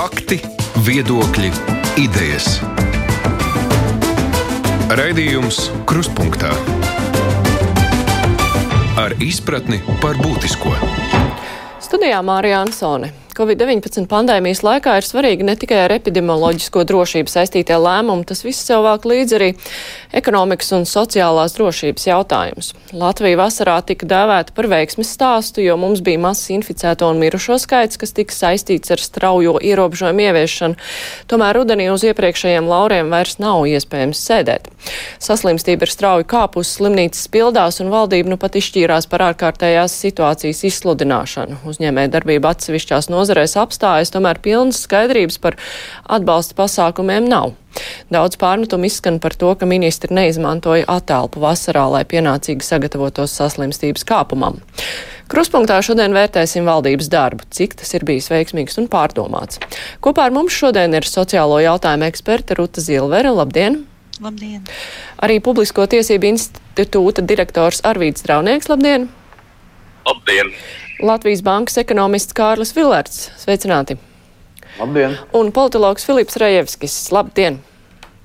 Fakti, viedokļi, idejas. Raidījums Kruspunkta ar izpratni par būtisko. Studijā Mārija Ansone. Covid-19 pandēmijas laikā ir svarīgi ne tikai ar epidemioloģisko drošību saistītie lēmumi, tas viss sev vāk līdzi arī ekonomikas un sociālās drošības jautājums. Latvija vasarā tika dēvēta par veiksmes stāstu, jo mums bija mazs inficēto un mirušo skaits, kas tika saistīts ar straujo ierobežojumu ieviešanu. Tomēr rudenī uz iepriekšējiem lauriem vairs nav iespējams sēdēt. Saslimstība ir strauji kāpus, slimnīcas pildās un valdība nu pat izšķīrās par ārkārtējās situācijas izsludināšanu. Uzņēmē darbība atsevišķās nozarēs nozarēs apstājas, tomēr pilnas skaidrības par atbalsta pasākumiem nav. Daudz pārmetumu izskan par to, ka ministri neizmantoja atelpu vasarā, lai pienācīgi sagatavotos saslimstības kāpumam. Kruspunktā šodien vērtēsim valdības darbu, cik tas ir bijis veiksmīgs un pārdomāts. Kopā ar mums šodien ir sociālo jautājumu eksperte Ruta Zilvere. Labdien! Labdien! Arī Publisko tiesību institūta direktors Arvīts Draunieks. Labdien! Labdien! Latvijas bankas ekonomists Kārlis Vilērts. Sveicināti! Labdien! Un politologs Filips Rejevskis. Labdien!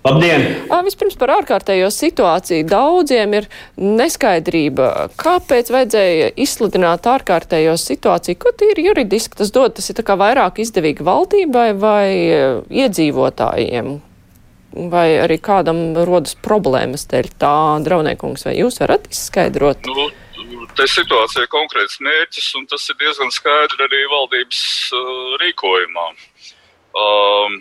Labdien! Vispirms par ārkārtējo situāciju. Daudziem ir neskaidrība, kāpēc vajadzēja izsludināt ārkārtējo situāciju. Ko tīri juridiski tas dod? Tas ir tā kā vairāk izdevīgi valdībai vai iedzīvotājiem? Vai arī kādam rodas problēmas dēļ tā, draudniekungs, vai jūs varat izskaidrot? Nu, te situācija ir konkrēts mērķis, un tas ir diezgan skaidri arī valdības uh, rīkojumā. Um,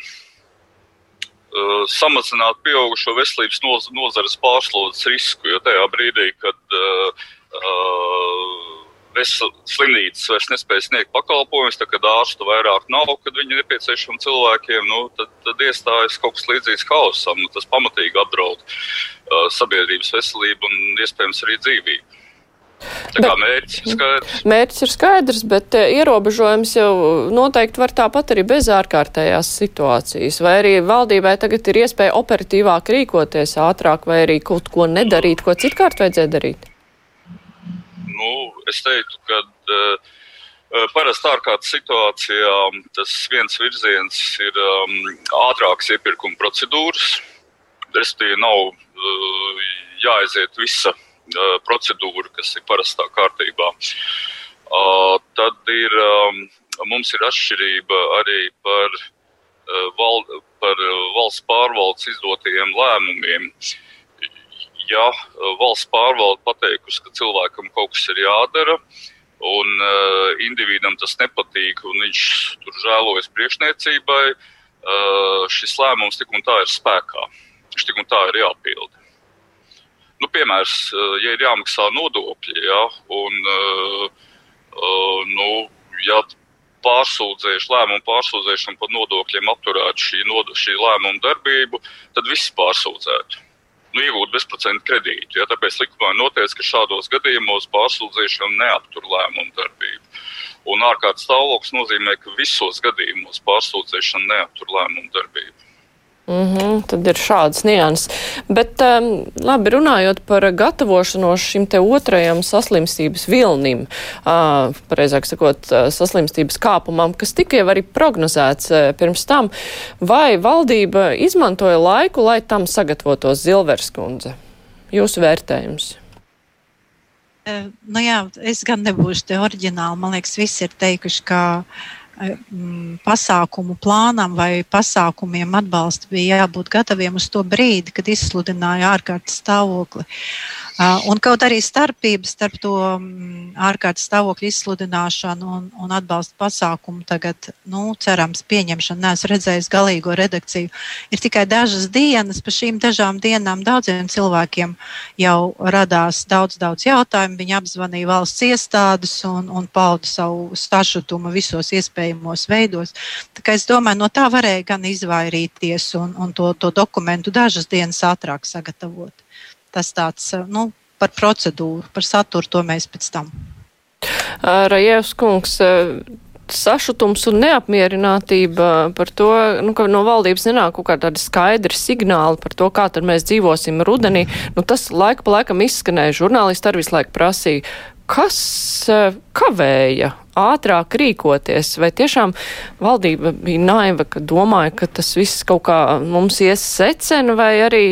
uh, samazināt pieaugušo veselības noz nozares pārslodzes risku, jo tajā brīdī, kad uh, uh, slimnīcas vairs nespēja sniegt pakalpojumus, tad, kad ārstu vairāk nav, kad viņi ir nepieciešami cilvēkiem, nu, tad, tad iestājas kaut kas līdzīgs haosam. Nu, tas pamatīgi apdraud uh, sabiedrības veselību un iespējams arī dzīvību. Tā kā mērķis ir skaidrs. Mērķis ir skaidrs, bet eh, ierobežojums jau noteikti var tāpat arī bez ārkārtējās situācijas. Vai arī valdībai tagad ir iespēja operatīvāk rīkoties ātrāk, vai arī kaut ko nedarīt, ko citkārt vajadzēja darīt? Nu, es teiktu, ka uh, parasti ārkārtas situācijā tas viens virziens ir um, ātrākas iepirkuma procedūras. Respektīvi, nav uh, jāaiziet visa procedūra, kas ir parastā kārtībā. Tad ir, mums ir atšķirība arī par, val, par valsts pārvaldes izdotajiem lēmumiem. Ja valsts pārvalde pateikusi, ka cilvēkam kaut kas ir jādara, un uh, individam tas nepatīk, un viņš tur žēlojas priekšniecībai, uh, šis lēmums tik un tā ir spēkā. Viņš tik un tā ir jāpilda nu, piemērs, eh, ja ir jāmaksā nodokļi, ja, un, uh, uh, nu, ja pārsūdzējuši lēmumu pārsūdzēšanu par nodokļiem apturētu šī, nod šī lēmuma darbību, tad viss pārsūdzētu. Nu, iegūt bezprocentu kredītu. Ja, tāpēc likumā noteikts, ka šādos gadījumos pārsūdzēšana neaptur lēmumu darbību. Un ārkārtas stāvoklis nozīmē, ka visos gadījumos pārsūdzēšana neaptur lēmumu darbību. Mm -hmm, tad ir šāds nianses. Bet, um, labi, runājot par gatavošanos šim te otrajam saslimstības vilnim, uh, pareizāk sakot, uh, saslimstības kāpumam, kas tika jau arī prognozēts uh, pirms tam, vai valdība izmantoja laiku, lai tam sagatavotos Zilverskundze? Jūsu vērtējums? Uh, nu jā, es gan nebūšu te oriģināli. Man liekas, visi ir teikuši, ka Mm, pasākumu plānam vai pasākumiem atbalsta bija jābūt gataviem uz to brīdi, kad izsludināja ārkārtas stāvokli. Un kaut arī starpības starp to mm, ārkārtas stāvokļa izsludināšanu un, un atbalsta pasākumu tagad, nu, cerams, pieņemšanu, neesmu redzējis galīgo redakciju, ir tikai dažas dienas. Pa šīm dažām dienām daudziem cilvēkiem jau radās daudz, daudz jautājumu. Viņi apzvanīja valsts iestādes un, un pauda savu sašutumu visos iespējamos veidos. Tā kā es domāju, no tā varēja gan izvairīties un, un to, to dokumentu dažas dienas ātrāk sagatavot tas tāds, nu, par procedūru, par saturu to mēs pēc tam. Rajevs kungs, sašutums un neapmierinātība par to, nu, ka no valdības nenāk kaut kādi skaidri signāli par to, kā tad mēs dzīvosim rudenī. Nu, tas laika pa laikam izskanēja. Žurnālisti arī visu laiku prasīja, kas kavēja ātrāk rīkoties, vai tiešām valdība bija naiva, ka domāja, ka tas viss kaut kā mums ies secena, vai arī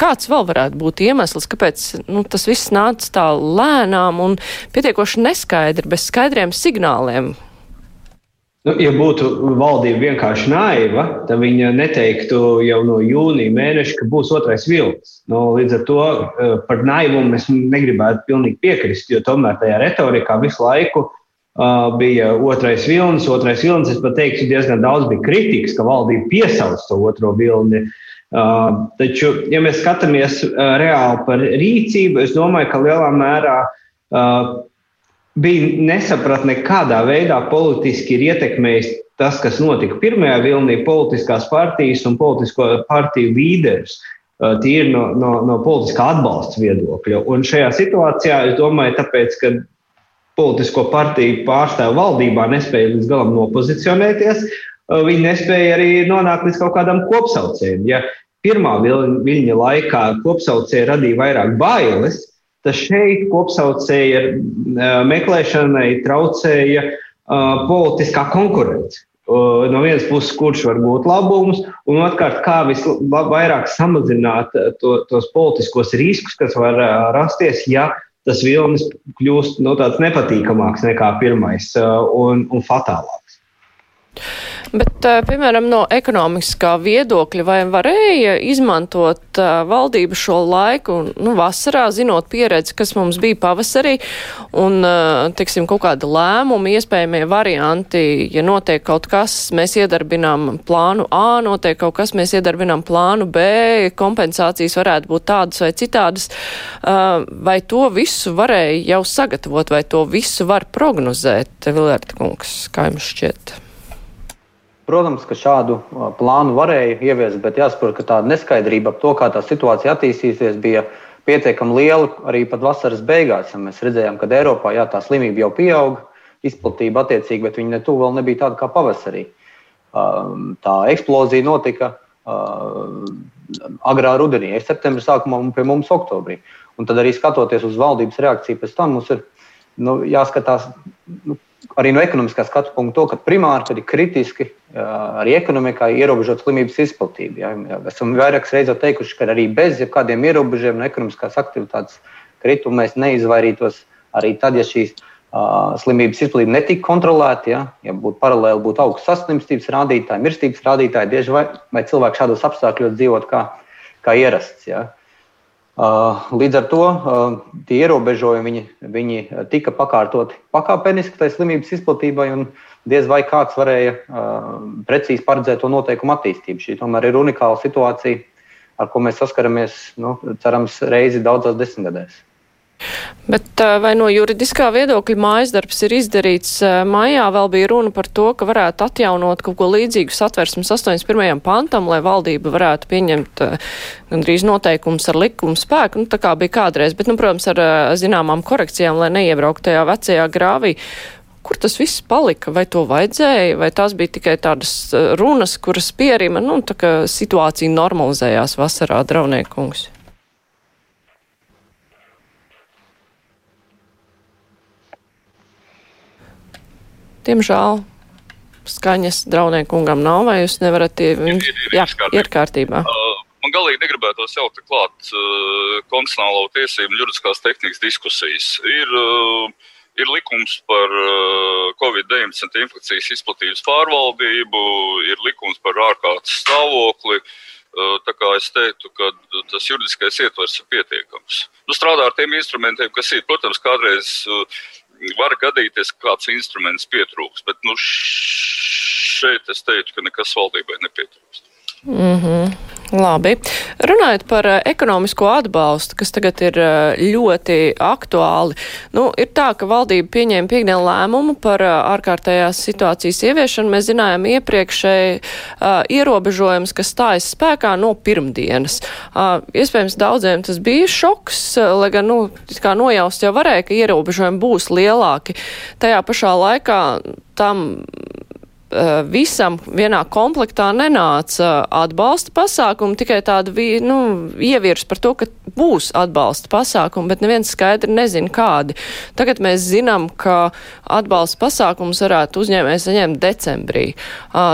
kāds vēl varētu būt iemesls, kāpēc nu, tas viss nāca tā lēnām un pietiekoši neskaidri, bez skaidriem signāliem? Nu, ja būtu valdība vienkārši naiva, tad viņa neteiktu jau no jūnija mēneša, ka būs otrais vilnis. Nu, līdz ar to eh, par naivumu es negribētu pilnīgi piekrist, jo tomēr tajā retorikā visu laiku uh, bija otrais vilnis. Otrais vilnis, es pat teiktu, diezgan daudz bija kritikas, ka valdība piesauc to otro vilni. Uh, taču, ja mēs skatāmies reāli par rīcību, es domāju, ka lielā mērā bija nesapratne, kādā veidā politiski ir ietekmējis tas, kas notika pirmajā vilnī, politiskās partijas un politisko partiju līderus. Tīri no, no, no politiskā atbalsta viedokļa. Un šajā situācijā es domāju, tāpēc, ka politisko partiju pārstāvju valdībā nespēja līdz galam nopozicionēties, viņi nespēja arī nonākt līdz kaut kādam kopsaucējiem. Ja pirmā viļņa laikā kopsaucēji radīja vairāk bailes, tad šeit kopsaucēja meklēšanai traucēja uh, politiskā konkurence. Uh, no vienas puses, kurš var būt labums, un otrkārt, kā visvairāk samazināt to, tos politiskos riskus, kas var uh, rasties, ja tas vilnis kļūst no nu, tāds nepatīkamāks nekā pirmais un, un fatālāks. Bet, piemēram, no ekonomiskā viedokļa, vai varēja izmantot valdību šo laiku, nu, vasarā, zinot pieredzi, kas mums bija pavasarī, un, teiksim, kaut kāda lēmuma, iespējamie varianti, ja notiek kaut kas, mēs iedarbinām plānu A, notiek kaut kas, mēs iedarbinām plānu B, kompensācijas varētu būt tādas vai citādas, vai to visu varēja jau sagatavot, vai to visu var prognozēt, Vilērta kungs, kā jums šķiet? Protams, ka šādu plānu varēja ieviest, bet jāsaprot, ka tāda neskaidrība par to, kā tā situācija attīstīsies, bija pietiekami liela arī pat vasaras beigās. Ja mēs redzējām, ka Eiropā jā, tā slimība jau pieauga, izplatība attiecīgi, bet viņa ne tuvu vēl nebija tāda kā pavasarī. Tā eksplozija notika agrā rudenī, septembrī sākumā un pie mums oktobrī. Un tad arī skatoties uz valdības reakciju, pēc tam mums ir nu, jāskatās, nu, arī no ekonomiskā skatu punkta, to, ka primāri tad ir kritiski arī ekonomikai ierobežot slimības izplatību. Ja. Esam vairākas reizes teikuši, ka arī bez kādiem ierobežojumiem no ekonomiskās aktivitātes krituma mēs neizvairītos arī tad, ja šīs uh, slimības izplatība netika kontrolēta. Ja, ja būtu paralēli būtu augsts saslimstības rādītāji, mirstības rādītāji, bieži vai, vai cilvēki šādos apstākļos dzīvot kā, kā ierasts. Ja. Uh, līdz ar to uh, tie ierobežojumi viņi, viņi tika pakārtoti pakāpeniski tai slimības izplatībai, un diez vai kāds varēja uh, precīzi paredzēt to noteikumu attīstību. Šī tomēr ir unikāla situācija, ar ko mēs saskaramies, nu, cerams, reizi daudzās desmitgadēs. Bet vai no juridiskā viedokļa mājas darbs ir izdarīts? Mājā vēl bija runa par to, ka varētu atjaunot kaut ko līdzīgu satversmes 81. pantam, lai valdība varētu pieņemt gandrīz noteikums ar likumu spēku, nu, tā kā bija kādreiz, bet, nu, protams, ar zināmām korekcijām, lai neiebrauktu tajā vecajā grāvī. Kur tas viss palika? Vai to vajadzēja, vai tās bija tikai tādas runas, kuras pierima, nu, tā kā situācija normalizējās vasarā, draudniekungs? Diemžēl skaņas draudniekungam nav, vai jūs nevarat ir, jā, ir kārtībā. Uh, man galīgi negribētos jaukt klāt uh, konstitucionālo tiesību un juridiskās tehnikas diskusijas. Ir, uh, ir likums par uh, Covid-19 infekcijas izplatības pārvaldību, ir likums par ārkārtas stāvokli. Uh, tā kā es teiktu, ka tas juridiskais ietvers ir pietiekams. Nu, strādā ar tiem instrumentiem, kas ir. Protams, kādreiz uh, var gadīties, ka kāds instruments pietrūks, bet nu, šeit es teiktu, ka nekas valdībai nepietrūkst. Mm -hmm. Labi. Runājot par uh, ekonomisko atbalstu, kas tagad ir uh, ļoti aktuāli, nu, ir tā, ka valdība pieņēma piekdienu lēmumu par uh, ārkārtējās situācijas ieviešanu. Mēs zinājām iepriekšēji uh, ierobežojums, kas stājas spēkā no pirmdienas. Uh, iespējams, daudziem tas bija šoks, lai gan, nu, kā nojaust jau varēja, ka ierobežojumi būs lielāki. Tajā pašā laikā tam Eh, visam vienā komplektā nenāca atbalsta pasākumu, tikai tāda nu, ievirs par to, ka būs atbalsta pasākumi, bet neviens skaidri nezina, kādi. Tagad mēs zinām, ka atbalsta pasākums varētu uzņēmējs saņemt decembrī.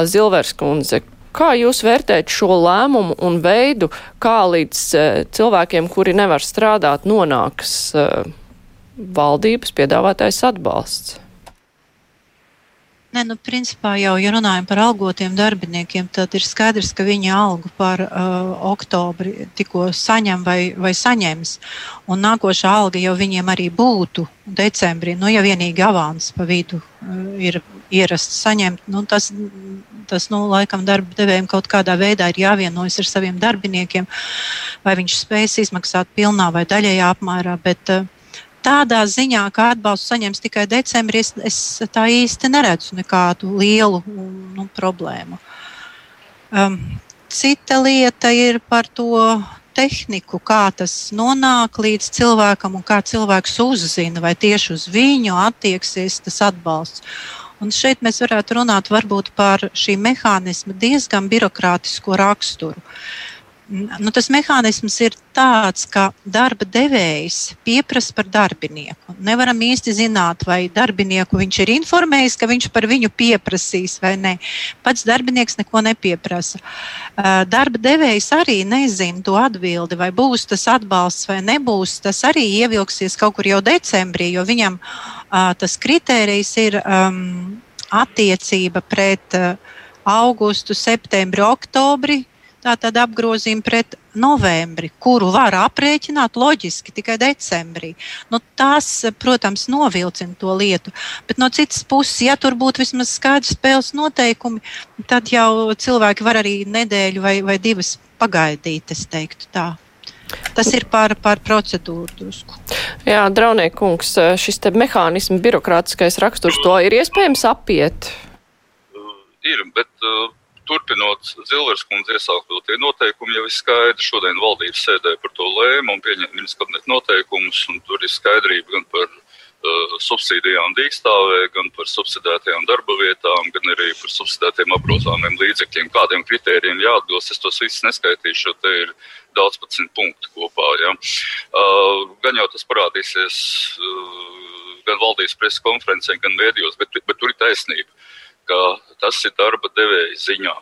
Zilvers kundze, Kā jūs vērtējat šo lēmumu un veidu, kā līdz uh, cilvēkiem, kuri nevar strādāt, nonāks valdības piedāvātais atbalsts? Nē, nu, principā jau, ja runājam par algotiem darbiniekiem, tad ir skaidrs, ka viņi algu par uh, oktobri tikko saņem vai, vai saņems. Un nākošā alga jau viņiem arī būtu decembrī, nu, ja vienīgi avans pa vidu uh, ir ierasts saņemt. Nu, tas, tas, nu, laikam, darba devējiem kaut kādā veidā ir jāvienojas ar saviem darbiniekiem, vai viņš spēs izmaksāt pilnā vai daļējā apmērā. Bet, uh, tādā ziņā, ka atbalstu saņems tikai decembrī, es, es tā īsti neredzu nekādu lielu nu, problēmu. Um, cita lieta ir par to tehniku, kā tas nonāk līdz cilvēkam un kā cilvēks uzzina, vai tieši uz viņu attieksies tas atbalsts. Un šeit mēs varētu runāt par šī mehānisma diezgan birokrātisko raksturu. Uh, Nu, tas mehānisms ir tāds, ka darba devējs pieprasa par darbinieku. Nevaram īsti zināt, vai darbinieku viņš ir informējis, ka viņš par viņu pieprasīs vai nē. Pats darbinieks neko nepieprasa. Darba devējs arī nezina to atbildi, vai būs tas atbalsts vai nebūs. Tas arī ievilksies kaut kur jau decembrī, jo viņam tas kritērijs ir um, attiecība pret augustu, septembri, oktobri tātad apgrozījumi pret novembri, kuru var aprēķināt loģiski tikai decembrī. Nu, tas, protams, novilcina to lietu. Bet no citas puses, ja tur būtu vismaz skaidrs spēles noteikumi, tad jau cilvēki var arī nedēļu vai, vai divas pagaidīt, es teiktu tā. Tas ir par, par procedūru drusku. Jā, Draunieks, šis te mehānisms, birokrātiskais raksturs, to ir iespējams apiet? Ir, bet uh, turpinot Zilvers kundze iesākto tie noteikumi, jau ir skaidri. Šodien valdības sēdē par to lēma un pieņem ministrs kabinetu noteikumus, un tur ir skaidrība gan par uh, subsīdijām dīkstāvē, gan par subsidētajām darba vietām, gan arī par subsidētiem apgrozāmiem līdzekļiem, kādiem kritērijiem jāatbilst. Es tos visus neskaitīšu, jo te ir daudz simt punktu kopā. Ja. Uh, gan jau tas parādīsies uh, gan valdības preses konferencē, gan mēdījos, bet, bet tur ir taisnība ka tas ir darba devēja ziņā.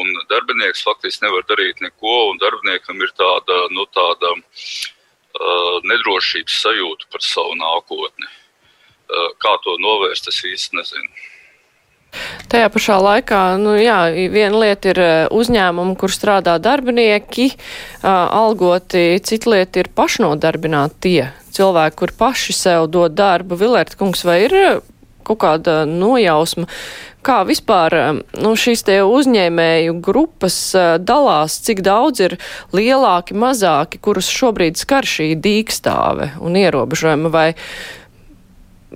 Un darbinieks faktiski nevar darīt neko, un darbiniekam ir tāda, nu, tāda uh, nedrošības sajūta par savu nākotni. Uh, kā to novērst, es īsti nezinu. Tajā pašā laikā, nu jā, viena lieta ir uzņēmumi, kur strādā darbinieki, algoti, cita lieta ir pašnodarbināti tie cilvēki, kur paši sev dod darbu. Vilērta kungs, vai ir kaut kāda nojausma, kā vispār nu, šīs te uzņēmēju grupas eh, dalās, cik daudz ir lielāki, mazāki, kurus šobrīd skar šī dīkstāve un ierobežojuma, vai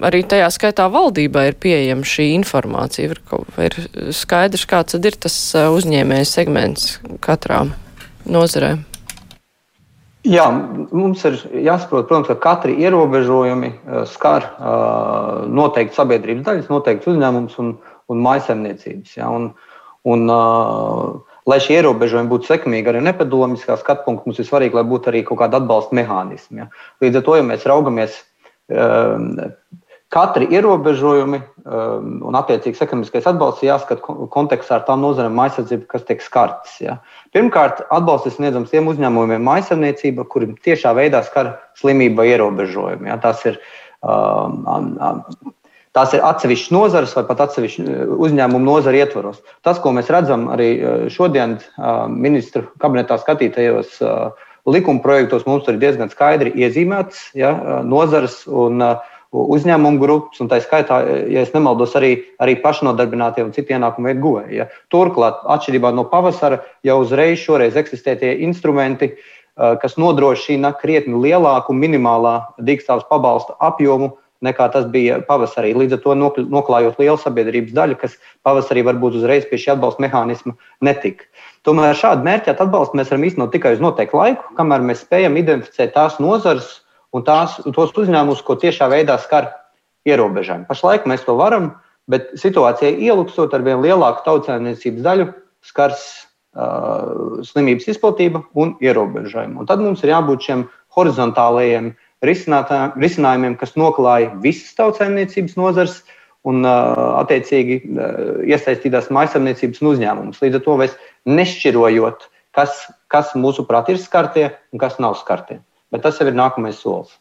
arī tajā skaitā valdībā ir pieejama šī informācija, vai ir skaidrs, kāds tad ir tas eh, uzņēmēju segments katrā nozarē. Jā, mums ir jāsaprot, protams, ka katri ierobežojumi eh, skar uh, noteikti sabiedrības daļas, noteikti uzņēmums un, un maisaimniecības. Ja, un, un, uh, lai šie ierobežojumi būtu sekmīgi arī nepadomiskā skatu punkta, mums ir svarīgi, lai būtu arī kaut kāda atbalsta mehānismi. Ja. Līdz ar to, ja mēs raugamies uh, Katri ierobežojumi um, un attiecīgs ekonomiskais atbalsts jāskata kontekstā ar tām nozarēm aizsardzību, kas tiek skartas. Ja. Pirmkārt, atbalsts ir sniedzams tiem uzņēmumiem, maisaimniecība, kuriem tiešā veidā skar slimība ierobežojumi. Ja. Tas ir, um, um, Tās ir atsevišķas nozares vai pat atsevišķu uh, uzņēmumu nozara ietvaros. Tas, ko mēs redzam arī uh, šodien uh, ministru kabinetā skatītajos likuma projektos, mums ir diezgan skaidri iezīmētas ja, nozares un uh, uzņēmumu grupas, un tā skaitā, ja nemaldos, arī, arī pašnodarbinātie un citu ienākumu veidu guvēji. Ja. Turklāt, atšķirībā no pavasara, jau uzreiz šoreiz eksistē tie instrumenti, kas nodrošina krietni lielāku minimālā dīkstāvs pabalsta apjomu nekā tas bija pavasarī. Līdz ar to noklājot lielu sabiedrības daļu, kas pavasarī varbūt uzreiz pie šī atbalsta mehānisma netika. Tomēr šādu mērķētu atbalstu mēs varam īstenot tikai uz noteiktu laiku, kamēr mēs spējam identificēt tās nozares, un tās, tos uzņēmumus, ko tiešā veidā skar ierobežojumi. Pašlaik mēs to varam, bet situācijai ielūkstot ar vien lielāku tautsēmniecības daļu skars uh, slimības izplatība un ierobežojumi. Un tad mums ir jābūt šiem horizontālajiem risinājumiem, kas noklāja visas tautsēmniecības nozars un, uh, attiecīgi, uh, iesaistītās maisaimniecības un uzņēmumus. Līdz ar to mēs nešķirojot, kas, kas mūsuprāt ir skartie un kas nav skartie. Bet tas jau ir nākamais solis.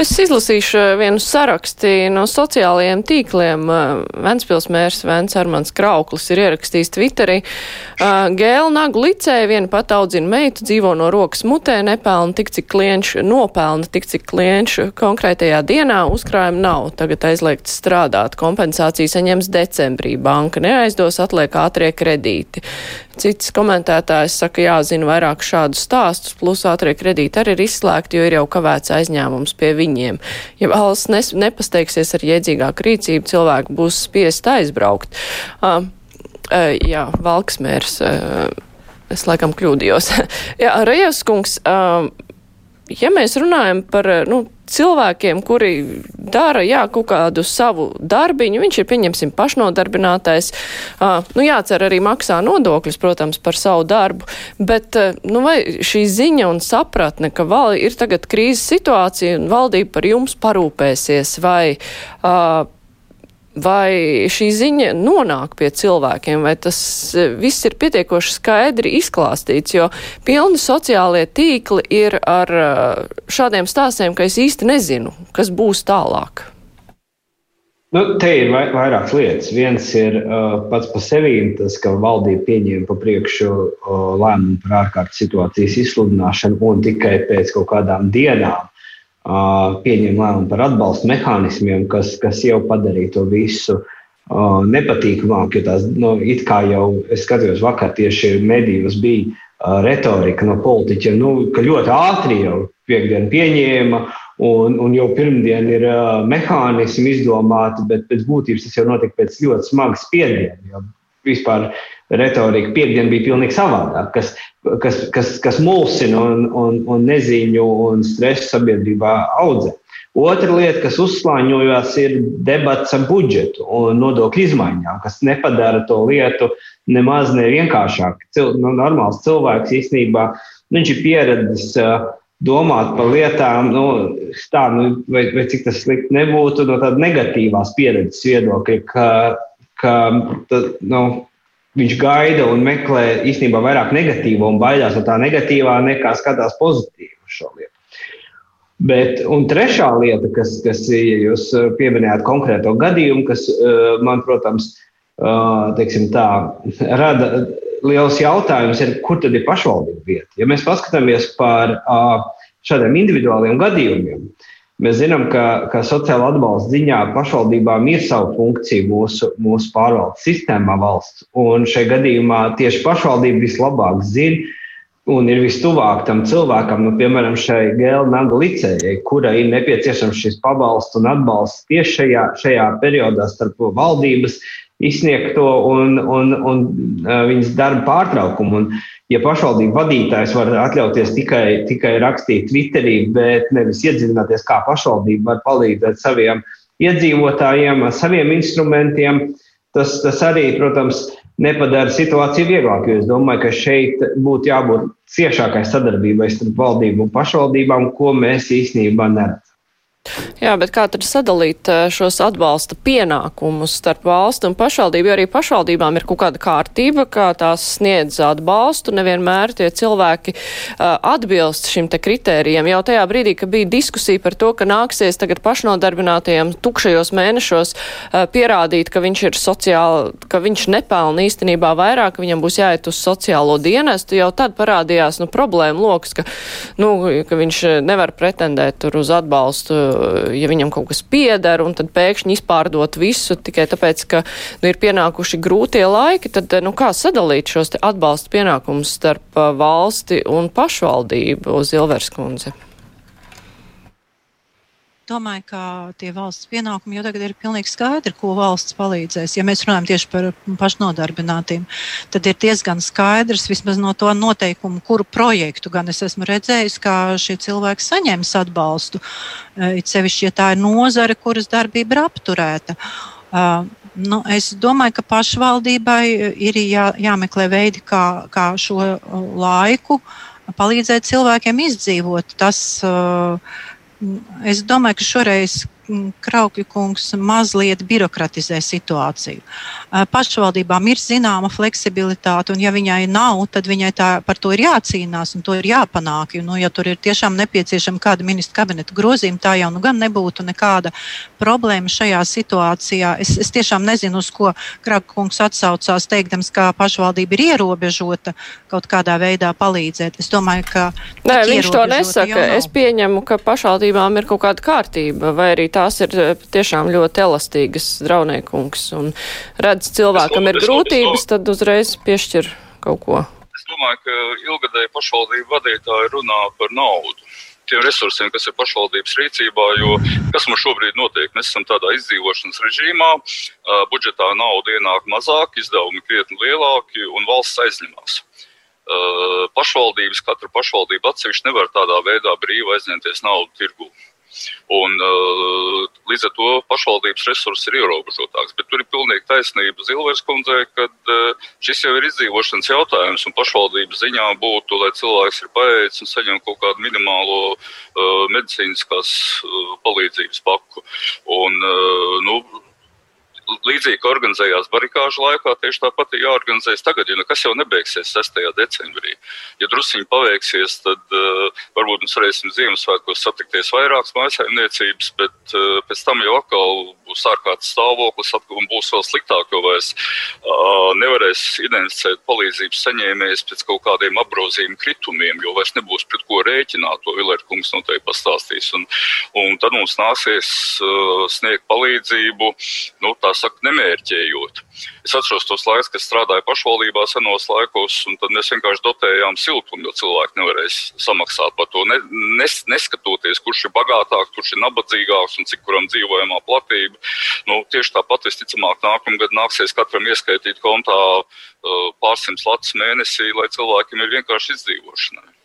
Es izlasīšu eh, vienu saraksti no sociālajiem tīkliem. Eh, Ventspils mērs Vents Armans Krauklis ir ierakstījis Twitterī. Eh, Gēla nagu licēja viena pat audzina meitu, dzīvo no rokas mutē, nepelna tik, cik klienš, nopelna tik, cik klienš konkrētajā dienā, uzkrājuma nav. Tagad aizliegts strādāt. Kompensāciju saņems decembrī. Banka neaizdos, atliek ātrie kredīti. Cits komentētājs saka, jāzina vairāk šādu stāstus, plus ātrie kredīti arī ir izslēgti, jo ir jau kavēts aizņēmums pie viņiem. Ja valsts nes, nepasteigsies ar jēdzīgāku rīcību, cilvēki būs spiest aizbraukt. Uh, uh, jā, Valksmērs. Uh, es laikam kļūdījos. jā, Rejas kungs. Uh, ja mēs runājam par nu, cilvēkiem, kuri dara jā, kaut kādu savu darbiņu, viņš ir, pieņemsim, pašnodarbinātais, uh, nu, jācer arī maksā nodokļus, protams, par savu darbu, bet uh, nu, vai šī ziņa un sapratne, ka val, ir tagad krīzes situācija un valdība par jums parūpēsies, vai uh, vai šī ziņa nonāk pie cilvēkiem, vai tas e, viss ir pietiekoši skaidri izklāstīts, jo pilni sociālie tīkli ir ar e, šādiem stāstiem, ka es īsti nezinu, kas būs tālāk. Nu, te ir vairākas lietas. Viens ir uh, pats par sevi tas, ka valdība pieņēma pa priekšu uh, lēmumu par ārkārtas situācijas izsludināšanu un tikai pēc kaut kādām dienām pieņem lēmumu par atbalsta mehānismiem, kas, kas jau padarīja to visu nepatīkamāk. Jo tās, nu, it kā jau es skatījos vakar, tieši medijos bija retorika no politiķiem, nu, ka ļoti ātri jau piekdienu pieņēma. Un, un jau pirmdien ir uh, mehānismi izdomāti, bet pēc būtības tas jau notika pēc ļoti smagas spiediena. Vispār retorika piekdiena bija pilnīgi savādāk, kas, kas, kas, kas mulsina un, un, un neziņu un stresu sabiedrībā audzē. Otra lieta, kas uzslāņojās, ir debats par budžetu un nodokļu izmaiņām, kas nepadara to lietu nemaz nevienkāršāk. Cil, nu, normāls cilvēks īstenībā viņš ir pieredzējis uh, domāt par lietām, nu, tā, nu, vai, vai cik tas slikti nebūtu, no tādas negatīvās pieredzes viedokļa, ka, ka tā, nu, viņš gaida un meklē īstenībā vairāk negatīvo un baidās no tā negatīvā, nekā skatās pozitīvi uz šo lietu. Bet, un trešā lieta, kas, kas ja jūs pieminējāt konkrēto gadījumu, kas man, protams, teiksim, tā, rada liels jautājums, ir, kur tad ir pašvaldība vieta. Ja mēs paskatāmies par šādiem individuāliem gadījumiem, Mēs zinām, ka, ka sociāla atbalsta ziņā pašvaldībām ir sava funkcija mūsu, mūsu pārvaldes sistēmā valsts. Un šajā gadījumā tieši pašvaldība vislabāk zina un ir vistuvāk tam cilvēkam, nu, piemēram, šai Gēla Nanda licējai, kura ir nepieciešams šis pabalsts un atbalsts tieši šajā, šajā periodā starp valdības izsniegto un, un, un uh, viņas darba pārtraukumu. Un, ja pašvaldību vadītājs var atļauties tikai, tikai rakstīt Twitterī, bet nevis iedziļināties, kā pašvaldība var palīdzēt saviem iedzīvotājiem saviem instrumentiem, tas, tas arī, protams, nepadara situāciju vieglāku. Es domāju, ka šeit būtu jābūt ciešākai sadarbībai starp valdību un pašvaldībām, ko mēs īstenībā neredzam. Jā, bet kā tad sadalīt eh, šos atbalsta pienākumus starp valstu un pašvaldību? Jo arī pašvaldībām ir kaut kāda kārtība, kā tās sniedz atbalstu. Nevienmēr tie cilvēki uh, atbilst šim te kritērijam. Jau tajā brīdī, kad bija diskusija par to, ka nāksies tagad pašnodarbinātajiem tukšajos mēnešos uh, pierādīt, ka viņš ir sociāli, ka viņš nepelna īstenībā vairāk, ka viņam būs jāiet uz sociālo dienestu, jau tad parādījās nu, problēma loks, ka, nu, ka viņš nevar pretendēt tur uz atbalstu ja viņam kaut kas pieder, un tad pēkšņi izpārdot visu tikai tāpēc, ka nu, ir pienākuši grūtie laiki, tad nu, kā sadalīt šos atbalsta pienākumus starp uh, valsti un pašvaldību uz Ilverskundzi? Domāju, ka tie valsts pienākumi jau tagad ir pilnīgi skaidri, ko valsts palīdzēs. Ja mēs runājam tieši par pašnodarbinātiem, tad ir diezgan skaidrs vismaz no to noteikumu, kuru projektu gan es esmu redzējis, kā šie cilvēki saņems atbalstu. Eh, it sevišķi, ja tā ir nozare, kuras darbība ir apturēta. Uh, Nu, es domāju, ka pašvaldībai ir jā, jāmeklē veidi, kā, kā šo laiku palīdzēt cilvēkiem izdzīvot. Tas, es domāju, ka šoreiz Kraukļa kungs mazliet birokratizē situāciju. Pašvaldībām ir zināma fleksibilitāte, un ja viņai nav, tad viņai tā, par to ir jācīnās un to ir jāpanāk. Jo, nu, ja tur ir tiešām nepieciešama kāda ministra kabineta grozījuma, tā jau nu gan nebūtu nekāda problēma šajā situācijā. Es, es tiešām nezinu, uz ko Kraukļa kungs atsaucās, teikdams, ka pašvaldība ir ierobežota kaut kādā veidā palīdzēt. Es domāju, ka. Nē, viņš to nesaka. Es pieņemu, ka pašvaldībām ir kaut kāda kārtība, vai arī tā tās ir eh, tiešām ļoti elastīgas draunēkungs un redz cilvēkam ir grūtības, tad uzreiz piešķir kaut ko. Es domāju, ka ilgadēji pašvaldību vadītāji runā par naudu tiem resursiem, kas ir pašvaldības rīcībā, jo kas mums šobrīd notiek? Mēs esam tādā izdzīvošanas režīmā, budžetā nauda ienāk mazāk, izdevumi krietni lielāki un valsts aizņemās. Pašvaldības, katra pašvaldība atsevišķi nevar tādā veidā brīvi aizņemties naudu tirgū. Un, uh, līdz ar to pašvaldības resursi ir ierobežotāks. Bet tur ir pilnīgi taisnība Zilvers kundzei, ka uh, šis jau ir izdzīvošanas jautājums. Un pašvaldības ziņā būtu, lai cilvēks ir paēdis un saņem kaut kādu minimālo uh, medicīniskās palīdzības paku. Un, nu, līdzīgi organizējās barikāžu laikā, tieši tāpat ir jāorganizējas tagad, jo nekas jau nebeigsies 6. decembrī. Ja drusciņi paveiksies, tad uh, varbūt mēs varēsim Ziemassvētkos satikties vairākas mājsaimniecības, bet uh, pēc tam jau atkal būs ārkārtas stāvoklis, un būs vēl sliktāk, jo vairs uh, nevarēs identificēt palīdzības saņēmējus pēc kaut kādiem apgrozījuma kritumiem, jo vairs nebūs pret ko rēķināt. To Vilēra kungs noteikti pastāstīs. Un, un tad mums nāksies uh, sniegt palīdzību. Nu, tās saka, nemērķējot. Es atceros tos laikus, kad strādāju pašvaldībā senos laikos, un tad mēs vienkārši dotējām siltumu, jo cilvēki nevarēs samaksāt par to. Ne, nes, neskatoties, kurš ir bagātāks, kurš ir nabadzīgāks un cik kuram dzīvojamā platība. Nu, tieši tāpat visticamāk nākamgad nāksies katram ieskaitīt kontā uh, pārsimts latus mēnesī, lai cilvēkiem ir vienkārši izdzīvošanai.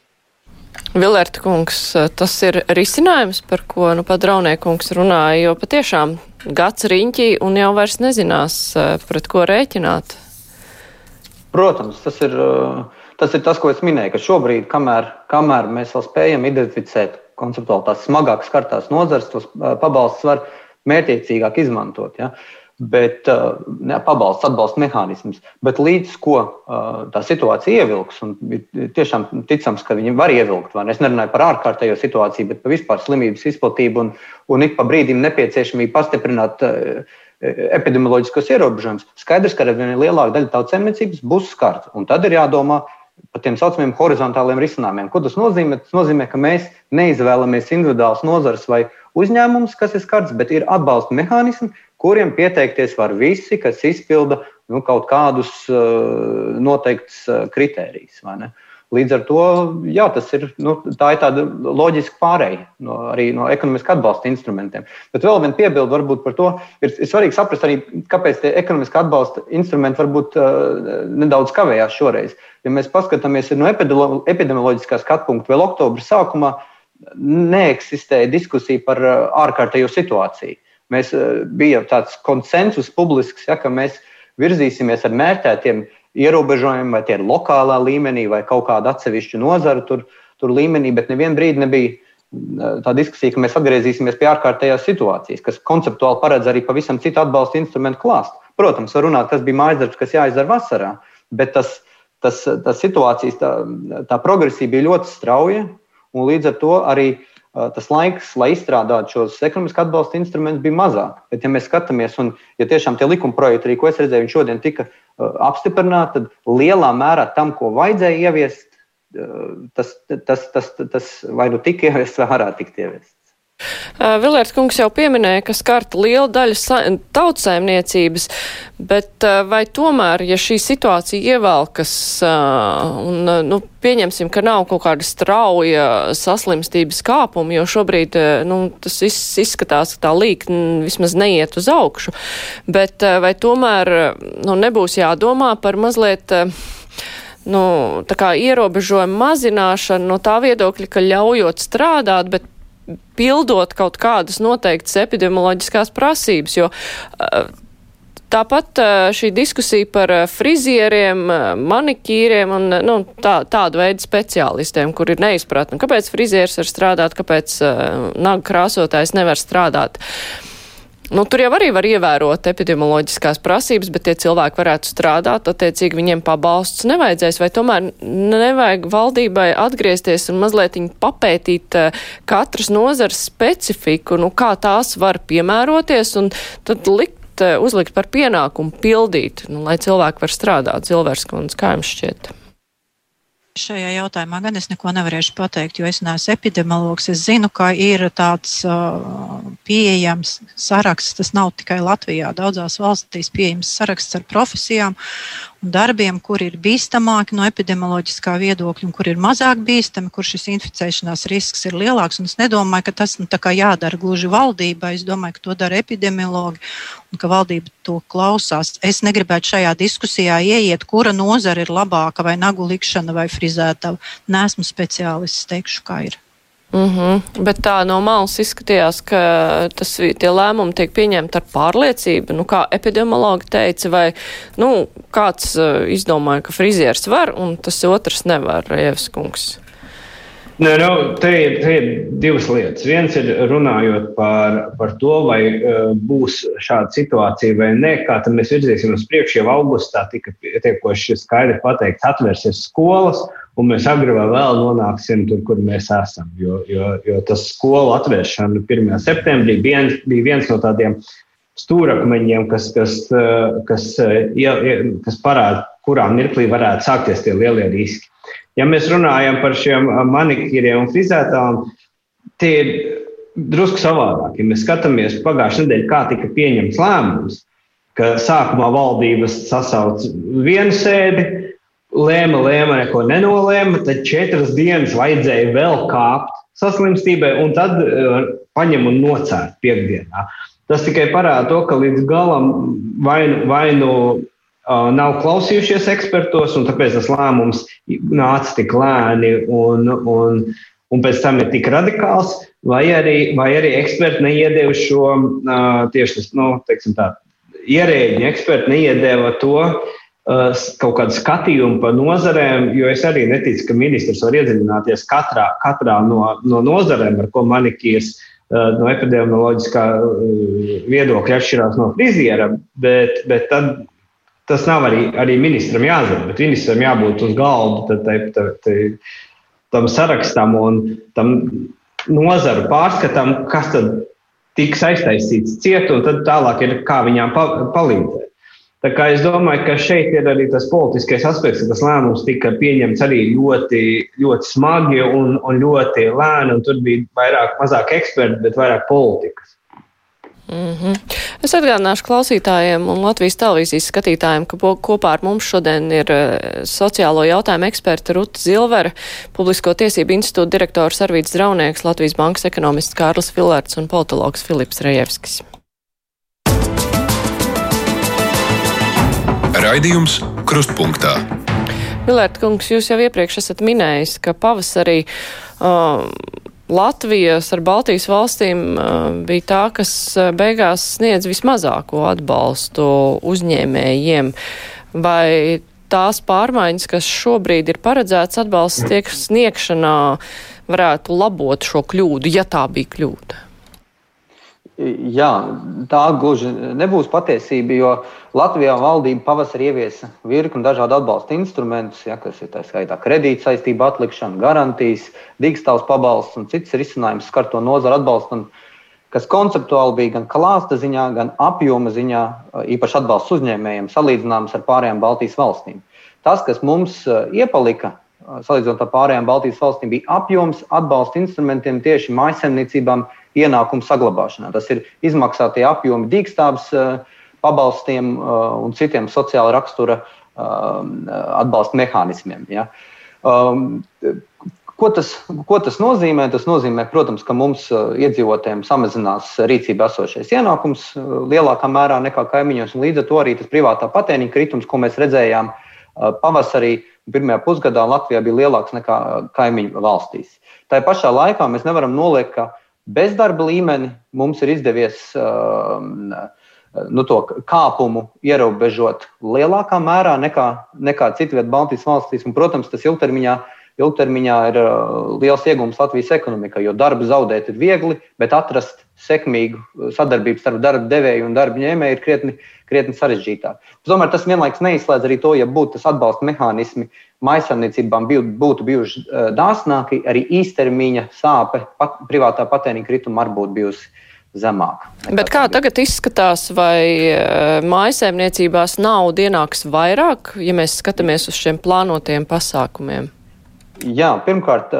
Vilērta kungs, tas ir risinājums, par ko nu pat Draunē kungs runāja, jo patiešām gads riņķī un jau vairs nezinās, eh, pret ko rēķināt. Protams, tas ir, eh, tas ir tas, ko es minēju, ka šobrīd, kamēr, kamēr mēs vēl spējam identificēt konceptuāli tās smagāk skartās nozares, tos eh, pabalstus var mērķiecīgāk izmantot. Ja? Bet ne, pabalsts, atbalsta mehānisms. Bet līdz ko tā situācija ievilks, un tiešām ticams, ka viņi var ievilkt, vai ne? Es nerunāju par ārkārtējo situāciju, bet par vispār slimības izplatību un, un ik pa brīdim nepieciešamību pastiprināt epidemioloģiskos ierobežojumus. Skaidrs, ka ar vien lielāka daļa tautsēmniecības būs skarta, un tad ir jādomā par tiem saucamiem horizontāliem risinājumiem. Ko tas nozīmē? Tas nozīmē, ka mēs neizvēlamies individuāls nozars vai uzņēmums, kas ir skarts, bet ir atbalsta mehānismi, kuriem pieteikties var visi, kas izpilda nu, kaut kādus uh, noteiktus uh, kritērijus. Līdz ar to jā, ir, nu, tā ir tāda loģiska pārēja no, arī no ekonomiskā atbalsta instrumentiem. Bet vēl viena piebilde varbūt par to ir, ir svarīgi saprast arī, kāpēc tie ekonomiskā atbalsta instrumenti varbūt uh, nedaudz kavējās šoreiz. Ja mēs paskatāmies no epidemioloģiskā skatu punkta, vēl oktobra sākumā neeksistēja diskusija par uh, ārkārtējo situāciju. Mēs uh, bija tāds konsensus publisks, ja, ka mēs virzīsimies ar mērķētiem ierobežojumi, vai tie ir lokālā līmenī, vai kaut kāda atsevišķa nozara tur, tur līmenī, bet nevienu brīdi nebija mm, tā diskusija, ka mēs atgriezīsimies pie ārkārtējās situācijas, kas konceptuāli paredz arī pavisam citu atbalsta instrumentu klāstu. Protams, var runāt, kas bija mājas darbs, kas jāizdara vasarā, bet tas, tas, tas situācijas, tā, tā progresija bija ļoti strauja, un līdz ar to arī tas laiks, lai izstrādātu šos ekonomiskā atbalsta instrumentus, bija mazāk. Bet, ja mēs skatāmies, un ja tiešām tie likuma projekti, arī ko es redzēju, šodien tika Uh, apstiprināt, tad lielā mērā tam, ko vajadzēja ieviest, tas, tas, tas, tas vai nu tika ieviests, vai varētu tikt ieviests. Vilērts kungs jau pieminēja, ka skarta liela daļa tautsēmniecības, bet vai tomēr, ja šī situācija ievelkas un, nu, pieņemsim, ka nav kaut kāda strauja saslimstības kāpuma, jo šobrīd, nu, tas izskatās, ka tā līkne vismaz neiet uz augšu, bet vai tomēr, nu, nebūs jādomā par mazliet nu, ierobežojumu mazināšanu no tā viedokļa, ka ļaujot strādāt, bet pildot kaut kādas noteiktas epidemioloģiskās prasības, jo uh, tāpat šī diskusija par frizieriem, manikīriem un nu, tā, tādu veidu speciālistiem, kur ir neizpratne, kāpēc frizieris var strādāt, kāpēc nagu krāsotājs nevar strādāt. Nu, tur jau arī var ievērot epidemioloģiskās prasības, bet tie cilvēki varētu strādāt, attiecīgi viņiem pabalsts nevajadzēs, vai tomēr nevajag valdībai atgriezties un mazliet papētīt uh, katras nozars specifiku, nu, kā tās var piemēroties un tad likt, uh, uzlikt par pienākumu pildīt, nu, lai cilvēki var strādāt. Zilvers kundze, kā jums šķiet? Šajā jautājumā gan es neko nevarēšu pateikt, jo es neesmu epidemiologs. Es zinu, ka ir tāds uh, pieejams saraksts, tas nav tikai Latvijā, daudzās valstīs pieejams saraksts ar profesijām darbiem, kur ir bīstamāki no epidemioloģiskā viedokļa un kur ir mazāk bīstami, kur šis inficēšanās risks ir lielāks. Un es nedomāju, ka tas nu, jādara gluži valdībai. Es domāju, ka to dara epidemiologi un ka valdība to klausās. Es negribētu šajā diskusijā ieiet, kura nozara ir labāka, vai nagu likšana vai frizētava. Nesmu speciālists, teikšu, kā ir. Mm -hmm. Bet tā no malas izskatījās, ka tas, tie lēmumi tiek pieņemti ar pārliecību. Nu, kā epidemiologi teica, vai nu, kāds uh, izdomāja, ka frizieris var, un tas otrs nevar, Ievs kungs. Nē, nu, te, ir, te ir divas lietas. Viens ir runājot par, par to, vai uh, būs šāda situācija vai nē, kā mēs virzīsim uz priekšu. Jau augustā tika tiekoši skaidri pateikts, atvērsies skolas, un mēs agri vai vēl nonāksim tur, kur mēs esam. Jo, jo, jo tas skolu atvēršana 1. septembrī viens, bija viens no tādiem stūrakmeņiem, kas, kas, kas, kas parāda, kurā mirklī varētu sākties tie lielie riski. Ja mēs runājam par šiem manikīriem un frizētām, tie ir drusku savādāk. Ja mēs skatāmies pagājušajā nedēļā, kā tika pieņemts lēmums, ka sākumā valdības sasauc vienu sēdi, lēma, lēma, neko nenolēma, tad četras dienas vajadzēja vēl kāpt saslimstībai, un tad uh, paņem un nocērt piekdienā. Tas tikai parāda to, ka līdz galam vai, vai nu uh, nav klausījušies ekspertos, un tāpēc tas lēmums nāca tik lēni un, un, un pēc tam ir tik radikāls, vai arī, vai arī eksperti neiedēva šo uh, tieši tas, nu, teiksim tā, ierēģi eksperti neiedēva to, uh, kaut kādu skatījumu par nozarēm, jo es arī neticu, ka ministrs var iedziļināties katrā, katrā no, no nozarēm, ar ko manikīrs no epidemioloģiskā viedokļa atšķirās no friziera, bet, bet tad tas nav arī, arī ministram jāzina, bet ministram jābūt uz galda tai, tai, tai, tam sarakstam un tam nozaru pārskatam, kas tad tiks aiztaisīts ciet, un tad tālāk ir kā viņām palīdzēt. Tā kā es domāju, ka šeit ir arī tas politiskais aspekts, ka tas lēmums tika pieņemts arī ļoti, ļoti smagi un, un ļoti lēni, un tur bija vairāk, mazāk eksperti, bet vairāk politikas. Mm -hmm. Es atgādināšu klausītājiem un Latvijas televīzijas skatītājiem, ka kopā ar mums šodien ir eh, sociālo jautājumu eksperta Ruta Zilvera, Publisko tiesību institūta direktors Arvīts Draunieks, Latvijas bankas ekonomists Kārlis Filērts un politologs Filips Rejevskis. Raidījums Krustpunktā. Vilērta kungs, jūs jau iepriekš esat minējis, ka pavasarī uh, Latvijas ar Baltijas valstīm uh, bija tā, kas uh, beigās sniedz vismazāko atbalstu uzņēmējiem. Vai tās pārmaiņas, kas šobrīd ir paredzētas atbalsts tiek sniegšanā, varētu labot šo kļūdu, ja tā bija kļūda? Jā, tā gluži nebūs patiesība, jo Latvijā valdība pavasarī ieviesa virkni dažādu atbalsta instrumentus, ja, kas ir tā skaitā kredīt saistība atlikšana, garantijas, dīkstāvs pabalsts un cits risinājums skar to nozaru atbalstu. Kas konceptuāli bija gan klāsta ziņā, gan apjoma ziņā, īpaši atbalsts uzņēmējiem, salīdzināms ar pārējām Baltijas valstīm. Tas, kas mums iepalika, salīdzinot ar pārējām Baltijas valstīm, bija apjoms atbalsta instrumentiem tieši mājasemniecībām ienākumu saglabāšanā. Tas ir izmaksātie apjomi dīkstāvs eh, pabalstiem eh, un citiem sociāla rakstura eh, atbalsta mehānismiem. Ja. Um, ko tas, ko tas nozīmē? Tas nozīmē, protams, ka mums iedzīvotājiem samazinās rīcībā esošais ienākums lielākā mērā nekā kaimiņos, līdz ar to arī tas privātā patēriņa kritums, ko mēs redzējām pavasarī, pirmajā pusgadā Latvijā bija lielāks nekā kaimiņu valstīs. Tā pašā laikā mēs nevaram noliekt, ka bezdarba līmeni mums ir izdevies um, nu, to kāpumu ierobežot lielākā mērā nekā, nekā citviet Baltijas valstīs. Un, protams, tas ilgtermiņā, ilgtermiņā ir liels iegūms Latvijas ekonomikai, jo darbu zaudēt ir viegli, bet atrast sekmīgu sadarbību starp darba devēju un darba ņēmēju ir krietni, krietni sarežģītāk. Tomēr tas vienlaikus neizslēdz arī to, ja būtu tas atbalsta mehānismi maisaimniecībām būtu bijuši dāsnāki, arī īstermiņa sāpe pat, privātā patēriņa krituma arī būtu bijusi zemāka. Bet kā tagad izskatās, vai mājasēmniecībās nauda ienāks vairāk, ja mēs skatāmies uz šiem plānotiem pasākumiem? Jā, pirmkārt,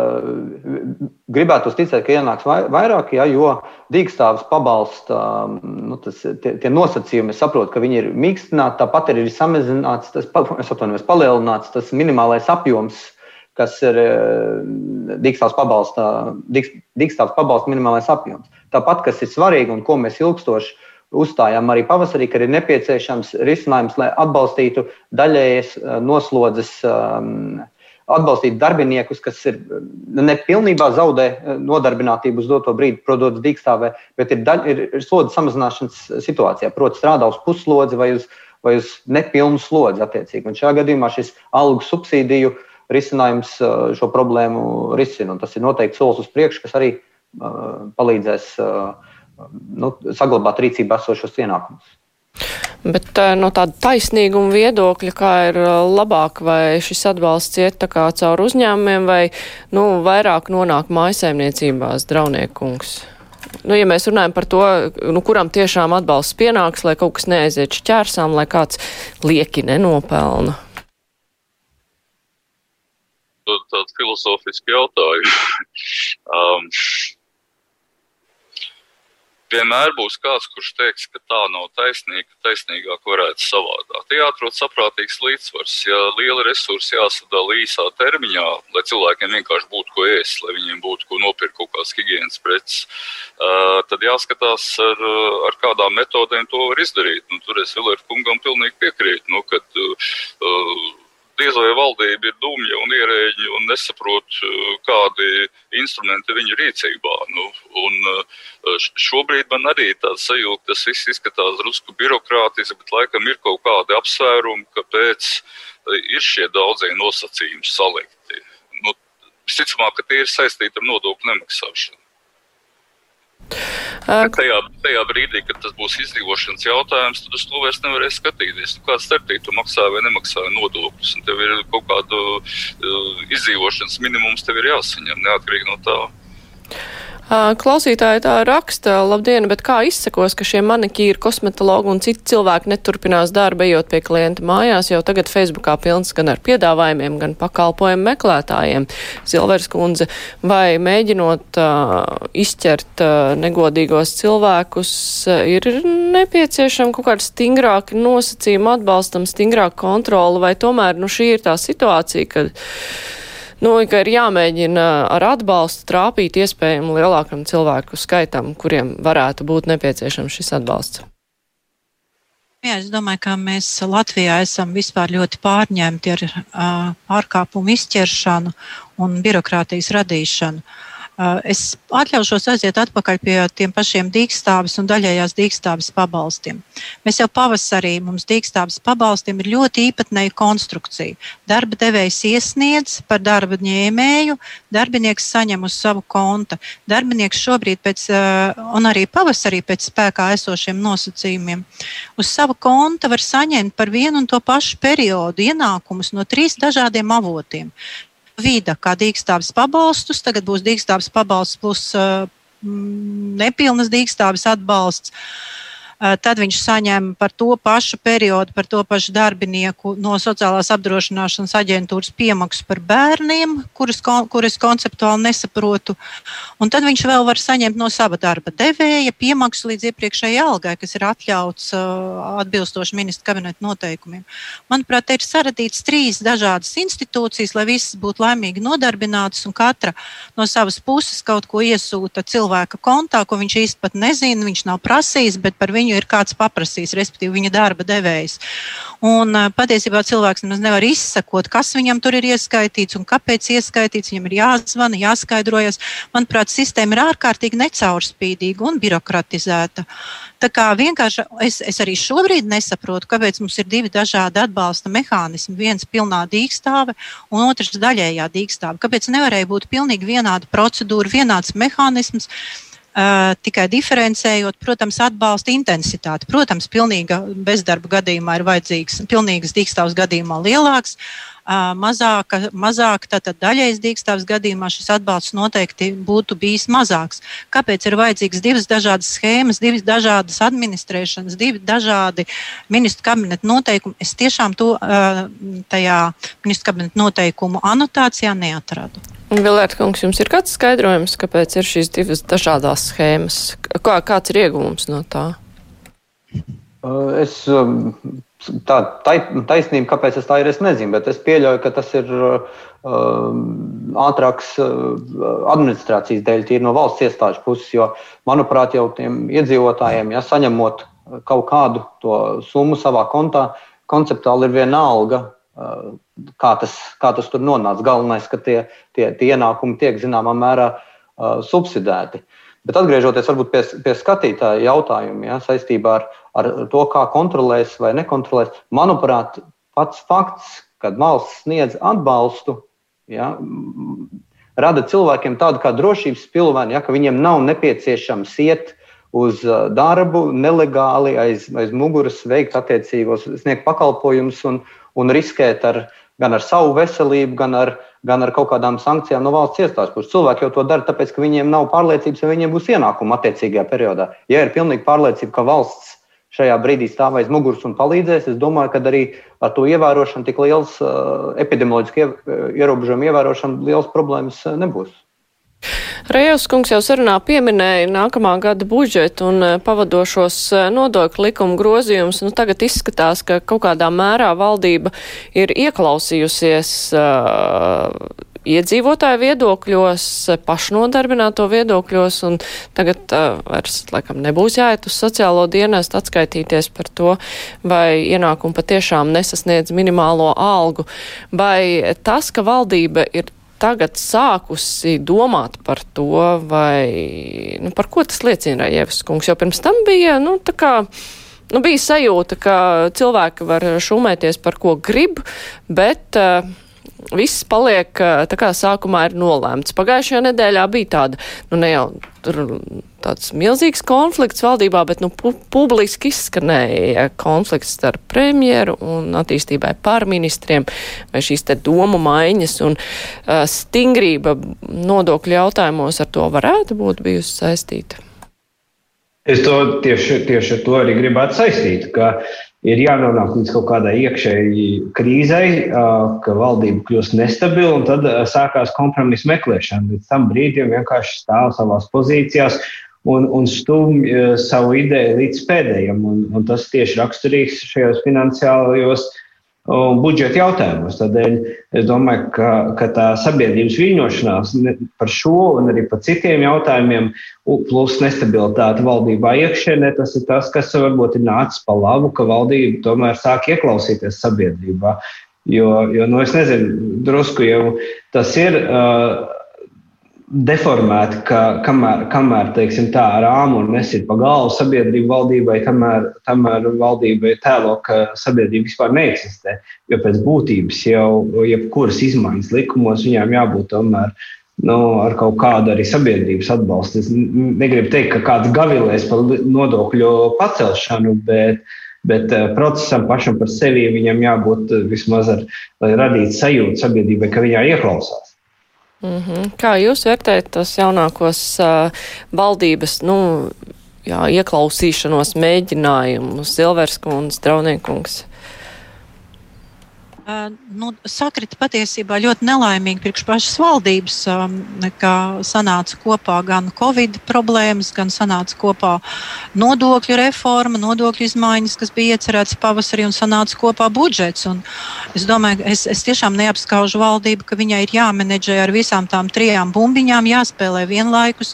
gribētu ticēt, ka ienāks vairāk, jā, jo dīkstāvis pabalsta nu, tas, tie, tie nosacījumi. Es saprotu, ka viņi ir mīkstināti, tāpat ir samazināts, tas, atvainojos, palielināts tas minimālais apjoms, kas ir dīkstāvis pabalsta, dīkstāvis pabalsta minimālais apjoms. Tāpat, kas ir svarīgi un ko mēs ilgstoši uzstājām arī pavasarī, ka ir nepieciešams risinājums, lai atbalstītu daļējas noslodzes, um, atbalstītu darbiniekus, kas ir nepilnībā zaudē eh, nodarbinātību uz doto brīdi, prodot dīkstāvē, bet ir, daļ, ir, ir slodzi samazināšanas situācijā, proti, strādā uz puslodzi vai uz, vai uz nepilnu slodzi. Attiecīgi. Un šajā gadījumā šis algu subsīdiju risinājums eh, šo problēmu risina. Tas ir noteikti solis uz priekšu, kas arī palīdzēs nu, saglabāt rīcībā esošos ienākumus. Bet no tāda taisnīguma viedokļa, kā ir labāk, vai šis atbalsts iet tā kā caur uzņēmumiem, vai nu, vairāk nonāk mājasēmniecībās, draudniekungs? Nu, ja mēs runājam par to, nu, kuram tiešām atbalsts pienāks, lai kaut kas neaiziet šķērsām, lai kāds lieki nenopelna. Tāds filozofisks jautājums. um, vienmēr būs kāds, kurš teiks, ka tā nav taisnīga, ka taisnīgāk varētu savādāk. Te jāatrod saprātīgs līdzsvars. Ja liela resursa jāsadala īsā termiņā, lai cilvēkiem vienkārši būtu ko ēst, lai viņiem būtu ko nopirkt kaut kādas higienas preces, tad jāskatās, ar, ar kādām metodēm to var izdarīt. Nu, tur es Vilēru kungam pilnīgi piekrītu. Nu, kad, uh, diez vai valdība ir dumja un ierēģi un nesaprot, eh, kādi instrumenti viņu rīcībā. Nu, un eh, šobrīd man arī tāds sajūta, tas viss izskatās drusku birokrātiski, bet laikam ir kaut kādi apsvērumi, kāpēc eh, ir šie daudzie nosacījumi salikti. Nu, Visticamāk, ka tie ir saistīti ar nodokļu nemaksāšanu. Uh, tajā, tajā brīdī, kad tas būs izdzīvošanas jautājums, tad uz to vairs nevarēs skatīties. Nu, kāds starpīgi tu maksā vai nemaksā nodokļus, un tev ir kaut kāda uh, izdzīvošanas minimums, tev ir jāsaņem neatkarīgi no tā. Klausītāji tā raksta, labdien, bet kā izsakos, ka šie manikīri, kosmetologi un citi cilvēki neturpinās darbu, ejot pie klienta mājās, jau tagad Facebookā pilns gan ar piedāvājumiem, gan pakalpojumu meklētājiem. Silvers kundze, vai mēģinot uh, izķert uh, negodīgos cilvēkus, uh, ir nepieciešama kaut kāda stingrāka nosacījuma atbalstam, stingrāka kontrola, vai tomēr, nu, šī ir tā situācija, kad nu, ka ir jāmēģina ar atbalstu trāpīt iespējami lielākam cilvēku skaitam, kuriem varētu būt nepieciešams šis atbalsts. Jā, es domāju, ka mēs Latvijā esam ļoti pārņemti ar uh, pārkāpumu izķeršanu un birokrātijas radīšanu. Uh, es atļaušos aiziet atpakaļ pie tiem pašiem dīkstāvis un daļējās dīkstāvis pabalstiem. Mēs jau pavasarī mums dīkstāvis pabalstiem ir ļoti īpatnēja konstrukcija. Darba devējs iesniedz par darba ņēmēju, darbinieks saņem uz savu konta. Darbinieks šobrīd pēc, uh, un arī pavasarī pēc spēkā esošiem nosacījumiem, uz savu konta var saņemt par vienu un to pašu periodu ienākumus no trīs dažādiem avotiem vida kā dīkstāvis pabalstus, tagad būs dīkstāvis pabalsts plus uh, nepilnas dīkstāvis atbalsts. Uh, Eh, tad viņš saņem par to pašu periodu, par to pašu darbinieku no sociālās apdrošināšanas aģentūras piemaksu par bērniem, kuras, kuras konceptuāli nesaprotu. Un tad viņš vēl var saņemt no sava darba devēja piemaksu līdz iepriekšējai algai, kas ir atļauts uh, atbilstoši ministra kabineta noteikumiem. Manuprāt, ir saradīts trīs dažādas institūcijas, lai visas būtu laimīgi nodarbinātas un katra no savas puses kaut ko iesūta cilvēka kontā, ko viņš īsti pat nezina, viņš nav prasījis, bet par viņu viņu ir kāds paprasījis, respektīvi viņa darba devējs. Un patiesībā cilvēks nemaz nevar izsakot, kas viņam tur ir ieskaitīts un kāpēc ieskaitīts. Viņam ir jāzvana, jāskaidrojas. Manuprāt, sistēma ir ārkārtīgi necaurspīdīga un birokratizēta. Tā kā vienkārši es, es arī šobrīd nesaprotu, kāpēc mums ir divi dažādi atbalsta mehānismi. Viens pilnā dīkstāve un otrs daļējā dīkstāve. Kāpēc nevarēja būt pilnīgi vienāda procedūra, vienāds mehānisms? Uh, tikai diferencējot, protams, atbalsta intensitāti. Protams, pilnīga bezdarba gadījumā ir vajadzīgs, pilnīgas dīkstāvs gadījumā lielāks, mazāk, mazāk tātad daļais dīkstāvs gadījumā šis atbalsts noteikti būtu bijis mazāks. Kāpēc ir vajadzīgas divas dažādas schēmas, divas dažādas administrēšanas, divi dažādi ministru kabineta noteikumi? Es tiešām to tajā ministru kabineta noteikumu anotācijā neatradu. Vilērta kungs, jums ir kāds skaidrojums, kāpēc ir šīs divas dažādas schēmas? Kā, kāds ir ieguvums no tā? Es, tā tai, taisnība, kāpēc tas tā ir, es nezinu, bet es pieļauju, ka tas ir um, ātrāks uh, administrācijas dēļ, tīri no valsts iestāžu puses, jo, manuprāt, jau tiem iedzīvotājiem, ja saņemot kaut kādu to summu savā kontā, konceptuāli ir viena alga, uh, kā tas, kā tas tur nonāca. Galvenais, ka tie, tie, tie ienākumi tiek zināmā mērā uh, subsidēti. Bet atgriežoties pie, pie skatītāja jautājuma ja, saistībā ar, ar to, kā kontrolēs vai nekontrolēs, manuprāt, pats fakts, ka valsts sniedz atbalstu, ja, rada cilvēkiem tādu kā drošības pilveni, ja, ka viņiem nav nepieciešams iet uz darbu nelegāli aiz, aiz muguras, veikt attiecīgos, sniegt pakalpojumus un, un riskēt ar, gan ar savu veselību, gan ar, gan ar kaut kādām sankcijām no valsts iestādes puses. Cilvēki jau to dara, tāpēc, ka viņiem nav pārliecības, vai viņiem būs ienākumi attiecīgajā periodā. Ja ir pilnīga pārliecība, ka valsts šajā brīdī stāv aiz muguras un palīdzēs, es domāju, ka arī ar to ievērošanu, tik liels uh, epidemioloģisku ierobežojumu ievērošanu, liels problēmas uh, nebūs. Rejevs kungs jau sarunā pieminēja nākamā gada budžetu un eh, pavadošos eh, nodokļu likumu grozījumus. Nu, tagad izskatās, ka kaut kādā mērā valdība ir ieklausījusies uh, iedzīvotāju viedokļos, pašnodarbināto viedokļos, un tagad uh, vairs, laikam, nebūs jāiet uz sociālo dienestu atskaitīties par to, vai ienākumi patiešām nesasniedz minimālo algu, vai tas, ka valdība ir tagad sākusi domāt par to, vai, nu, par ko tas liecina Rajevs kungs, jo pirms tam bija, nu, tā kā, nu, bija sajūta, ka cilvēki var šumēties par ko grib, bet uh, viss paliek tā kā sākumā ir nolēmts. Pagājušajā nedēļā bija tāda, nu ne jau tur tāds milzīgs konflikts valdībā, bet nu pu publiski izskanēja konflikts starp premjeru un attīstībai pār ministriem vai šīs te domu maiņas un uh, stingrība nodokļu jautājumos ar to varētu būt bijusi saistīta. Es to tieši, tieši ar to arī gribētu saistīt, ka ir jānonāk līdz kaut kādai iekšēji krīzei, ka valdība kļūst nestabila, un tad sākās kompromisa meklēšana. Līdz tam brīdim vienkārši stāv savās pozīcijās un, un stumj savu ideju līdz pēdējiem. Un, un tas tieši raksturīgs šajos finansiālajos budžeta jautājumos. Tādēļ es domāju, ka, ka tā sabiedrības viļņošanās par šo un arī par citiem jautājumiem, plus nestabilitāte valdībā iekšēnē, tas ir tas, kas varbūt ir nācis pa labu, ka valdība tomēr sāk ieklausīties sabiedrībā. Jo, jo nu, es nezinu, drusku jau tas ir. Uh, deformēti, ka kamēr, kamēr teiksim, tā rāmu un nesit pa galvu sabiedrību valdībai, tamēr, tamēr valdībai tēlo, ka sabiedrība vispār neeksistē. Jo pēc būtības jau jebkuras izmaiņas likumos viņām jābūt tomēr. Nu, ar kaut kādu arī sabiedrības atbalstu. Es negribu teikt, ka kāds gavilēs par nodokļu pacelšanu, bet, bet eh, procesam pašam par sevi viņam jābūt eh, vismaz ar, lai radītu sajūtu sabiedrībai, ka viņā ieklausās. Mm -hmm. Kā jūs vērtējat tos jaunākos uh, valdības, nu, jā, ieklausīšanos mēģinājumus, Silverskundze, Trauniekungs? Uh, nu, sakrita patiesībā ļoti nelaimīgi priekš pašas valdības, ka sanāca kopā gan Covid problēmas, gan sanāca kopā nodokļu reforma, nodokļu izmaiņas, kas bija iecerētas pavasarī, un sanāca kopā budžets. Un es domāju, es, es tiešām neapskaužu valdību, ka viņai ir jāmenedžē ar visām tām trijām bumbiņām, jāspēlē vienlaikus.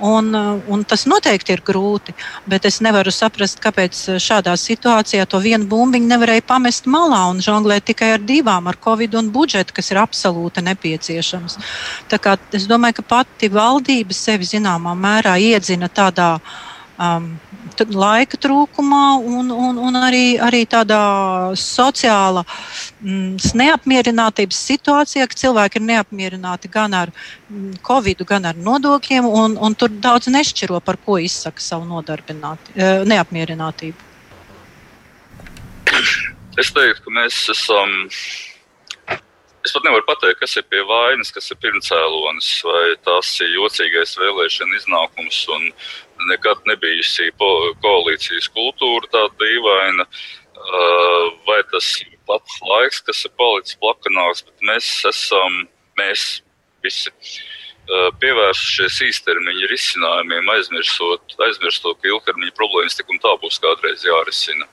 Un, un tas noteikti ir grūti, bet es nevaru saprast, kāpēc šādā situācijā to vienu bumbiņu nevarēja pamest malā un žonglēt tikai ar divām, ar covid un budžetu, kas ir absolūti nepieciešams. Es domāju, ka pati valdība sevi zināmā mērā iedzina tādā um, laika trūkumā un, un, un arī, arī tādā sociāla mm, neapmierinātības situācijā, ka cilvēki ir neapmierināti gan ar mm, covid, gan ar nodokļiem, un, un tur daudz nešķiro, par ko izsaka savu e, neapmierinātību. Es teiktu, ka mēs esam. Es pat nevaru pateikt, kas ir pie vainas, kas ir pirmcēlonis, vai tas ir jocīgais vēlēšana iznākums un nekad nebijusi koalīcijas kultūra tāda dīvaina, vai tas ir pats laiks, kas ir palicis plakanāks, bet mēs esam, mēs visi pievērsušies īstermiņa risinājumiem, aizmirstot, aizmirstot ka ilgtermiņa problēmas tik un tā būs kādreiz jārisina.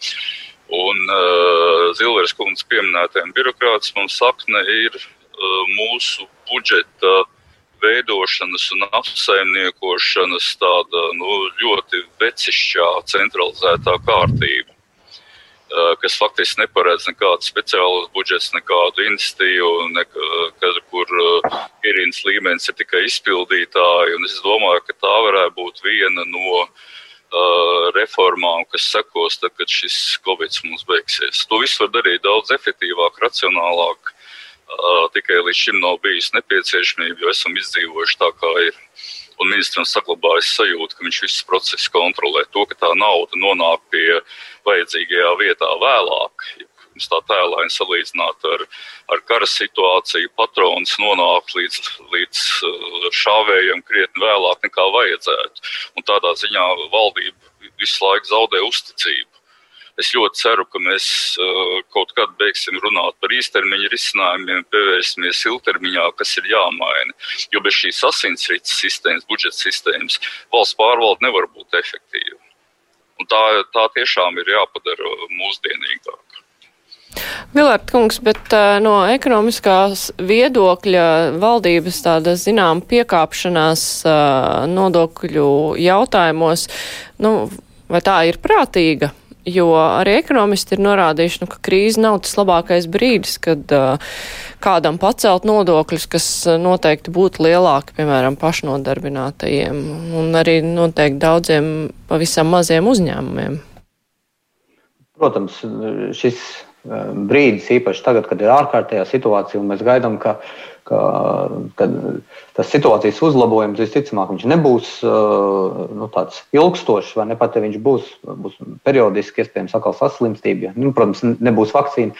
Un uh, Zilveres kundzes pieminētajiem birokrāts mums sakne ir uh, mūsu budžeta uh, veidošanas un apsaimniekošanas tāda nu, ļoti vecišķā, centralizētā kārtība, kas faktiski neparedz nekādu speciālu budžetu, nekādu institīvu, nekā, kur ierīnas līmenis ir tikai izpildītāji. Es domāju, ka tā varētu būt viena no uh, reformām, kas sekos, tad, kad šis covid mums beigsies. To visu var darīt daudz efektīvāk, racionālāk tikai līdz šim nav bijusi nepieciešamība, jo esam izdzīvojuši tā, kā ir. Un ministram saglabājas sajūta, ka viņš visus procesus kontrolē. To, ka tā nauda nonāk pie vajadzīgajā vietā vēlāk, ja tā tēlāini salīdzināt ar, ar kara situāciju, patrons nonāk līdz, līdz šāvējiem krietni vēlāk nekā vajadzētu. Un tādā ziņā valdība visu laiku zaudē uzticību. Es ļoti ceru, ka mēs uh, kaut kad beigsim runāt par īstermiņa risinājumiem, pievērsimies ilgtermiņā, kas ir jāmaina. Jo bez šīs asinsrites sistēmas, budžeta sistēmas, valsts pārvalde nevar būt efektīva. Un tā, tā tiešām ir jāpadara mūsdienīgāk. Vilērt kungs, bet uh, no ekonomiskās viedokļa valdības tāda zinām piekāpšanās uh, nodokļu jautājumos, nu, vai tā ir prātīga? Jo arī ekonomisti ir norādījuši, nu, ka krīze nav tas labākais brīdis, kad uh, kādam pacelt nodokļus, kas noteikti būtu lielāki, piemēram, pašnodarbinātajiem un arī noteikti daudziem pavisam maziem uzņēmumiem. Protams, šis brīdis, īpaši tagad, kad ir ārkārtējā situācija, un mēs gaidām, ka ka, ka tas situācijas uzlabojums visticamāk nebūs nu, tāds ilgstošs, vai ne pat ja viņš būs, būs periodiski, iespējams, atkal saslimstība. Ja, nu, protams, nebūs vakcīna.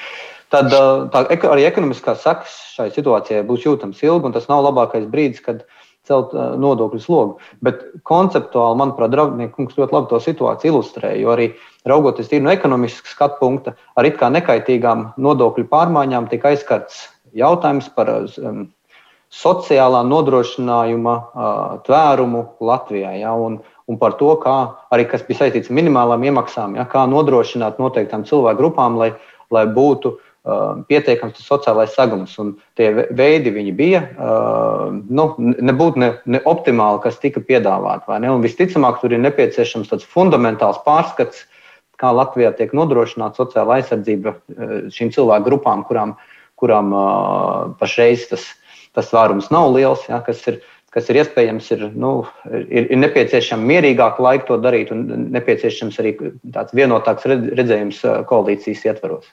Tad tā, arī ekonomiskās sekas šai situācijai būs jūtams ilgi, un tas nav labākais brīdis, kad celt nodokļu slogu. Bet konceptuāli, manuprāt, Draudnieks ļoti labi to situāciju ilustrē. Jo arī raugoties no ekonomiskas skatu punkta, ar it kā nekaitīgām nodokļu pārmaiņām tika aizskarts jautājums par um, sociālā nodrošinājuma uh, tvērumu Latvijā. Ja, un, un par to, kā arī kas bija saistīts ar minimālām iemaksām, ja, kā nodrošināt noteiktām cilvēku grupām, lai, lai būtu uh, pietiekams sociālais sagums. Un tie veidi bija, uh, nu, nebūtu ne, ne optimāli, kas tika piedāvāti. Visticamāk, tur ir nepieciešams tāds fundamentāls pārskats, kā Latvijā tiek nodrošināta sociāla aizsardzība uh, šīm cilvēku grupām, kurām kurām uh, pašreiz tas, tas vārums nav liels, ja, kas ir, kas ir iespējams, ir, nu, ir, ir nepieciešams mierīgāk laika to darīt un nepieciešams arī tāds vienotāks redzējums koalīcijas ietvaros.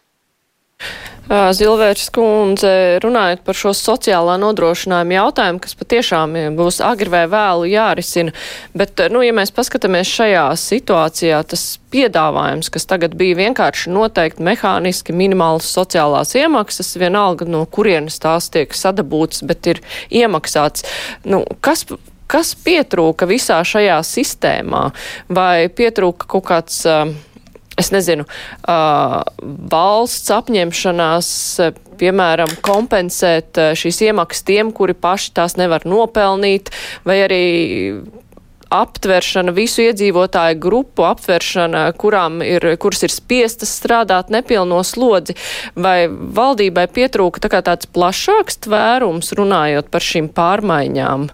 Zilvērs kundze, runājot par šo sociālā nodrošinājuma jautājumu, kas patiešām būs agri vai vēlu jārisina, bet, nu, ja mēs paskatāmies šajā situācijā, tas piedāvājums, kas tagad bija vienkārši noteikti mehāniski minimālas sociālās iemaksas, vienalga no kurienes tās tiek sadabūtas, bet ir iemaksāts, nu, kas kas pietrūka visā šajā sistēmā? Vai pietrūka kaut kāds uh, es nezinu, valsts apņemšanās, piemēram, kompensēt šīs iemaksas tiem, kuri paši tās nevar nopelnīt, vai arī aptveršana, visu iedzīvotāju grupu aptveršana, kurām ir, kuras ir spiestas strādāt nepilno slodzi, vai valdībai pietrūka tā kā tāds plašāks tvērums runājot par šīm pārmaiņām?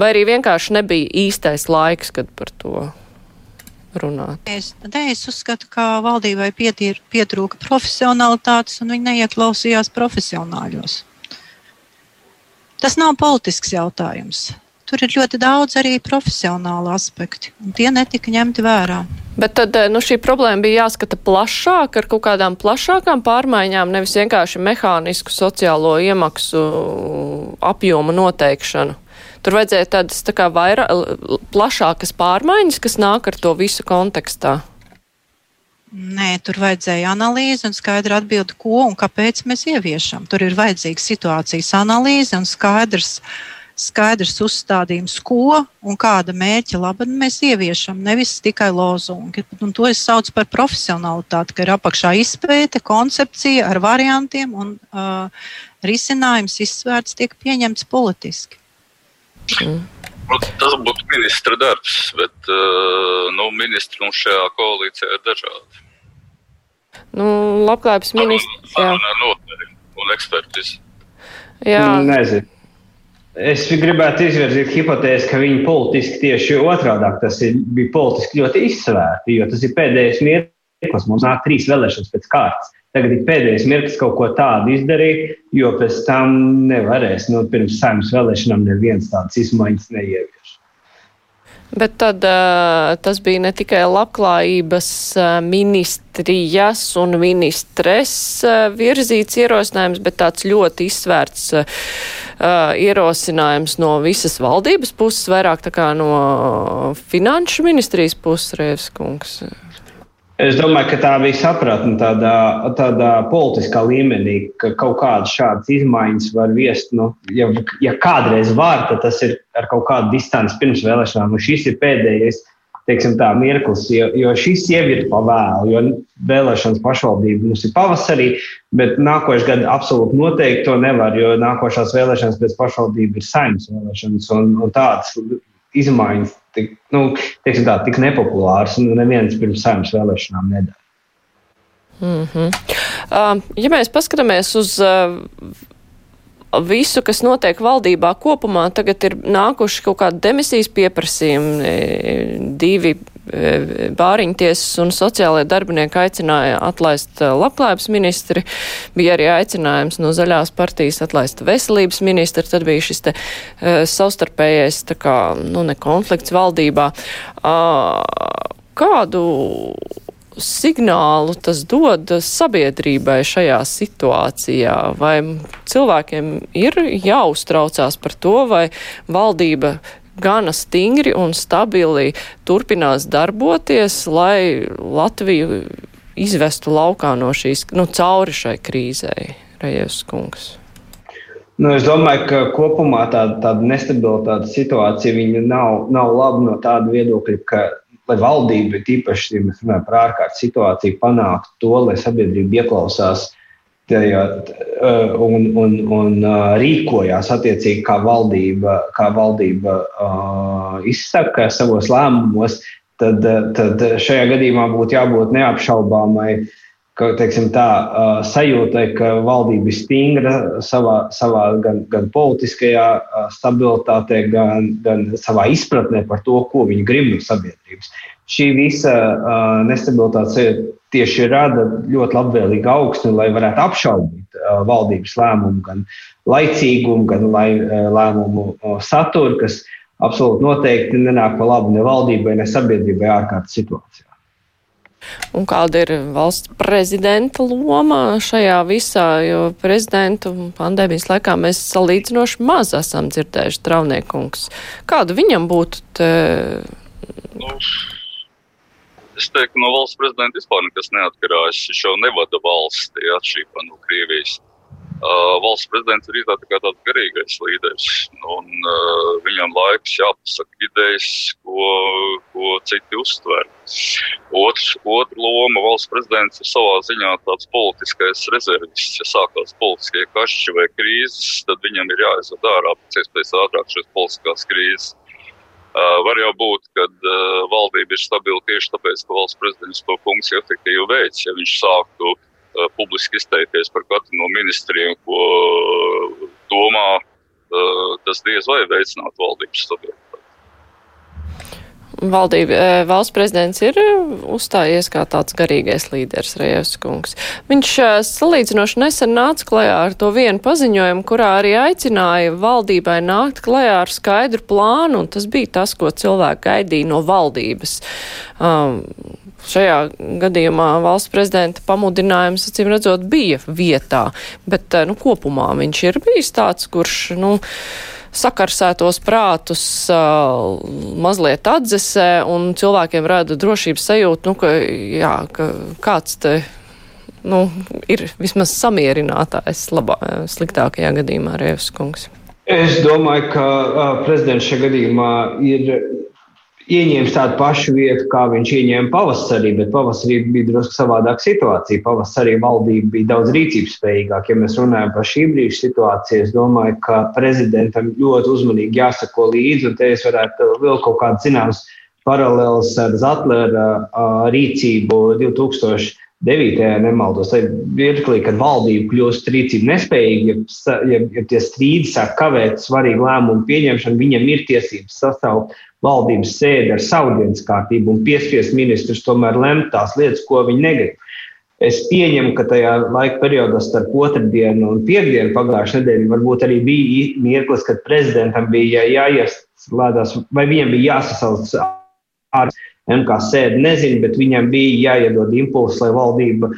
Vai arī vienkārši nebija īstais laiks, kad par to runāt? Es, ne, es uzskatu, ka valdībai pietīr, pietrūka profesionalitātes un viņi neieklausījās profesionāļos. Tas nav politisks jautājums. Tur ir ļoti daudz arī profesionālu aspektu, un tie netika ņemti vērā. Bet tad nu, šī problēma bija jāskata plašāk, ar kaut kādām plašākām pārmaiņām, nevis vienkārši mehānisku sociālo iemaksu apjomu noteikšanu. Tur vajadzēja tādas tā kā vairāk, plašākas pārmaiņas, kas nāk ar to visu kontekstā. Nē, tur vajadzēja analīzi un skaidra atbildi, ko un kāpēc mēs ieviešam. Tur ir vajadzīga situācijas analīze un skaidrs, skaidrs uzstādījums, ko un kāda mērķa labad mēs ieviešam. Nevis tikai lozungi. Un to es saucu par profesionalitāti, ka ir apakšā izpēte, koncepcija ar variantiem un uh, risinājums izsvērts, tiek pieņemts politiski. Mm. Nu, tas būtu ministra darbs, bet uh, nu, ministri mums šajā koalīcijā ir dažādi. Nu, labklājības ministrs. Jā, un ekspertizi. Jā. Nezinu. Es gribētu izvirzīt hipotēzi, ka viņi politiski tieši otrādi tas ir, bija politiski ļoti izsvērti, jo tas ir pēdējais mirklis. Mums nāk trīs vēlēšanas pēc kārtas. Tagad ir pēdējais mirklis kaut ko tādu izdarīt, jo pēc tam nevarēs. Nu, pirms saimnes vēlēšanām neviens tādas izmaiņas neievieš. Bet tad uh, tas bija ne tikai labklājības uh, ministrijas un ministres uh, virzīts ierosinājums, bet tāds ļoti izsvērts ierosinājums no visas valdības puses, vairāk tā kā no finanšu ministrijas puses, Rēvs kungs. Es domāju, ka tā bija sapratne tādā, tādā politiskā līmenī, ka kaut kādas šādas izmaiņas var viest. Nu, ja, ja kādreiz var, tad tas ir ar kaut kādu distanci pirms vēlēšanām. Un šis ir pēdējais teiksim, tā, mirklis, jo, jo šis jau ir pavēlu. Jo vēlēšanas pašvaldība mums ir pavasarī, bet nākošais gads absolūti noteikti to nevar, jo nākošās vēlēšanas pēc pašvaldību ir saimnes vēlēšanas un, un tādas izmaiņas tik, nu, tā, tik nepopulārs un neviens pirms saimnes vēlēšanām nedara. Mm -hmm. uh, ja mēs paskatāmies uz uh, visu, kas notiek valdībā kopumā, tagad ir nākuši kaut kādi demisijas pieprasījumi, divi bāriņtiesas un sociālajie darbinieki aicināja atlaist e, labklājības ministri, bija arī aicinājums no zaļās partijas atlaist veselības ministri, tad bija šis te uh, savstarpējais, tā kā, nu, ne konflikts valdībā. Kādu signālu tas dod sabiedrībai šajā situācijā? Vai cilvēkiem ir jāuztraucās par to, vai valdība gana stingri un stabili turpinās darboties, lai Latviju izvestu laukā no šīs, nu, cauri šai krīzei, Rejevs kungs? Nu, es domāju, ka kopumā tāda, tāda nestabilitāte situācija nav, nav laba no tāda viedokļa, ka lai valdība, tīpaši, ja mēs runājam par ārkārtas situāciju, panāktu to, lai sabiedrība ieklausās tajā, uh, un, un, un uh, rīkojās attiecīgi, kā valdība, kā valdība uh, izsaka savos lēmumos, tad, tad šajā gadījumā būtu jābūt neapšaubāmai ka, teiksim, tā sajūta, ka valdība ir stingra savā, savā gan, gan politiskajā stabilitātē, gan, gan savā izpratnē par to, ko viņi grib no sabiedrības. Šī visa nestabilitāte tieši rada ļoti labvēlīgu augsni, lai varētu apšaubīt uh, valdības lēmumu, gan laicīgumu, gan lai, uh, lēmumu uh, saturu, kas absolūti noteikti nenāk pa labu ne valdībai, ne sabiedrībai ārkārtas situācijā. Un kāda ir valsts prezidenta loma šajā visā, jo prezidentu pandēmijas laikā mēs salīdzinoši maz esam dzirdējuši traumniekungs. Kādu viņam būtu te? Nu, es teiktu, no valsts prezidenta vispār nekas neatkarās. Viņš jau nevada valsti atšķirībā no Krievijas. Uh, valsts prezidents ir tā, tā tāds garīgais līderis. Un, uh, viņam laiks jāpasaka idejas, ko, ko citi uztver. Otrs, otra loma valsts prezidents ir savā ziņā tāds politiskais rezervists. Ja sākās politiskie kašķi vai krīzes, tad viņam ir jāizved ārā pēc iespējas ātrāk šīs politiskās krīzes. Uh, var jau būt, ka uh, valdība ir stabila tieši tāpēc, ka valsts prezidents to funkciju efektīvi veids. Ja viņš sāktu Eh, publiski izteikties par katru no ministriem, ko eh, domā, eh, tas diez vai veicinātu valdības stabilitāti valdība, e, valsts prezidents ir e, uzstājies kā tāds garīgais līderis Rejevs kungs. Viņš e, salīdzinoši nesen nāca klajā ar to vienu paziņojumu, kurā arī aicināja valdībai nākt klajā ar skaidru plānu, un tas bija tas, ko cilvēki gaidīja no valdības. Um, šajā gadījumā valsts prezidenta pamudinājums, acīm redzot, bija vietā, bet, nu, kopumā viņš ir bijis tāds, kurš, nu, sakarsētos prātus uh, mazliet atdzesē un cilvēkiem rada drošības sajūtu, nu, ka, jā, ka kāds te nu, ir vismaz samierinātājs labā, sliktākajā gadījumā Rēvs kungs. Es domāju, ka uh, prezidents šajā gadījumā ir ieņēmis tādu pašu vietu, kā viņš ieņēma pavasarī, bet pavasarī bija drusku savādāka situācija. Pavasarī valdība bija daudz rīcības spējīgāka. Ja mēs runājam par šī brīža situāciju, es domāju, ka prezidentam ļoti uzmanīgi jāsako līdzi, un te es varētu vēl kaut kādas zināmas paralēlas ar Zatlera rīcību 2000. 9. nemaldos, tajā mirklī, kad valdība kļūst rīcību nespējīga, ja, ja, ja tie strīdi sāk kavēt svarīgu lēmumu pieņemšanu, viņam ir tiesības sasaukt valdības sēdi ar savu dienas kārtību un piespiest ministrus tomēr lemt tās lietas, ko viņi negrib. Es pieņemu, ka tajā laika periodā starp otrdienu un piekdienu pagājušajā nedēļā varbūt arī bija mirklis, kad prezidentam bija jāieslēdzas, vai viņam bija jāsasauc ar MK sēdi, nezinu, bet viņam bija jāiedod impulss, lai valdība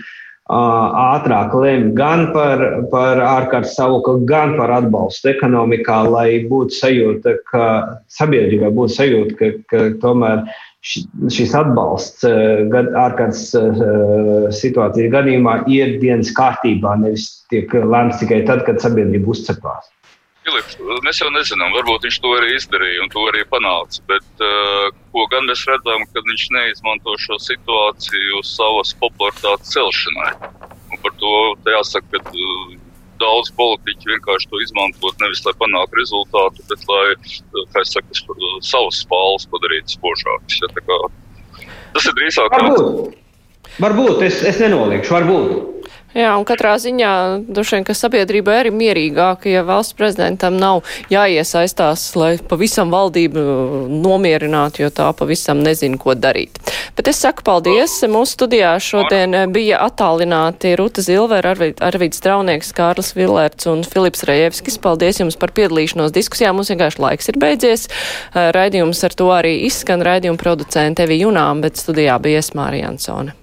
ātrāk lemj gan par, par ārkārtas stāvokli, gan par atbalstu ekonomikā, lai būtu sajūta, ka sabiedrībai būtu sajūta, ka, ka tomēr šis atbalsts ārkārtas situācijas gadījumā ir dienas kārtībā, nevis tiek lēmts tikai tad, kad sabiedrība uzcepās. Filips, mēs jau nezinām, varbūt viņš to arī izdarīja un to arī panāca. Bet uh, ko gan mēs redzam, ka viņš neizmanto šo situāciju savas popularitātes celšanai. Un par to jāsaka, ka uh, daudz politiķi vienkārši to izmantot nevis lai panāktu rezultātu, bet lai, kā es saku, savas spāles padarītu spožākas. Ja, tas ir drīzāk. Varbūt, varbūt es, es nenoliekšu, varbūt. Jā, un katrā ziņā droši vien, ka sabiedrība arī mierīgāka, ja valsts prezidentam nav jāiesaistās, lai pavisam valdību nomierinātu, jo tā pavisam nezina, ko darīt. Bet es saku paldies. Mūsu studijā šodien bija attālināti Ruta Zilver, Arvid, Arvids Traunieks, Kārlis Vilērts un Filips Rejevskis. Paldies jums par piedalīšanos diskusijā. Mums vienkārši laiks ir beidzies. Raidījums ar to arī izskan raidījuma producente Evi Junām, bet studijā bija Esmārija Jansone.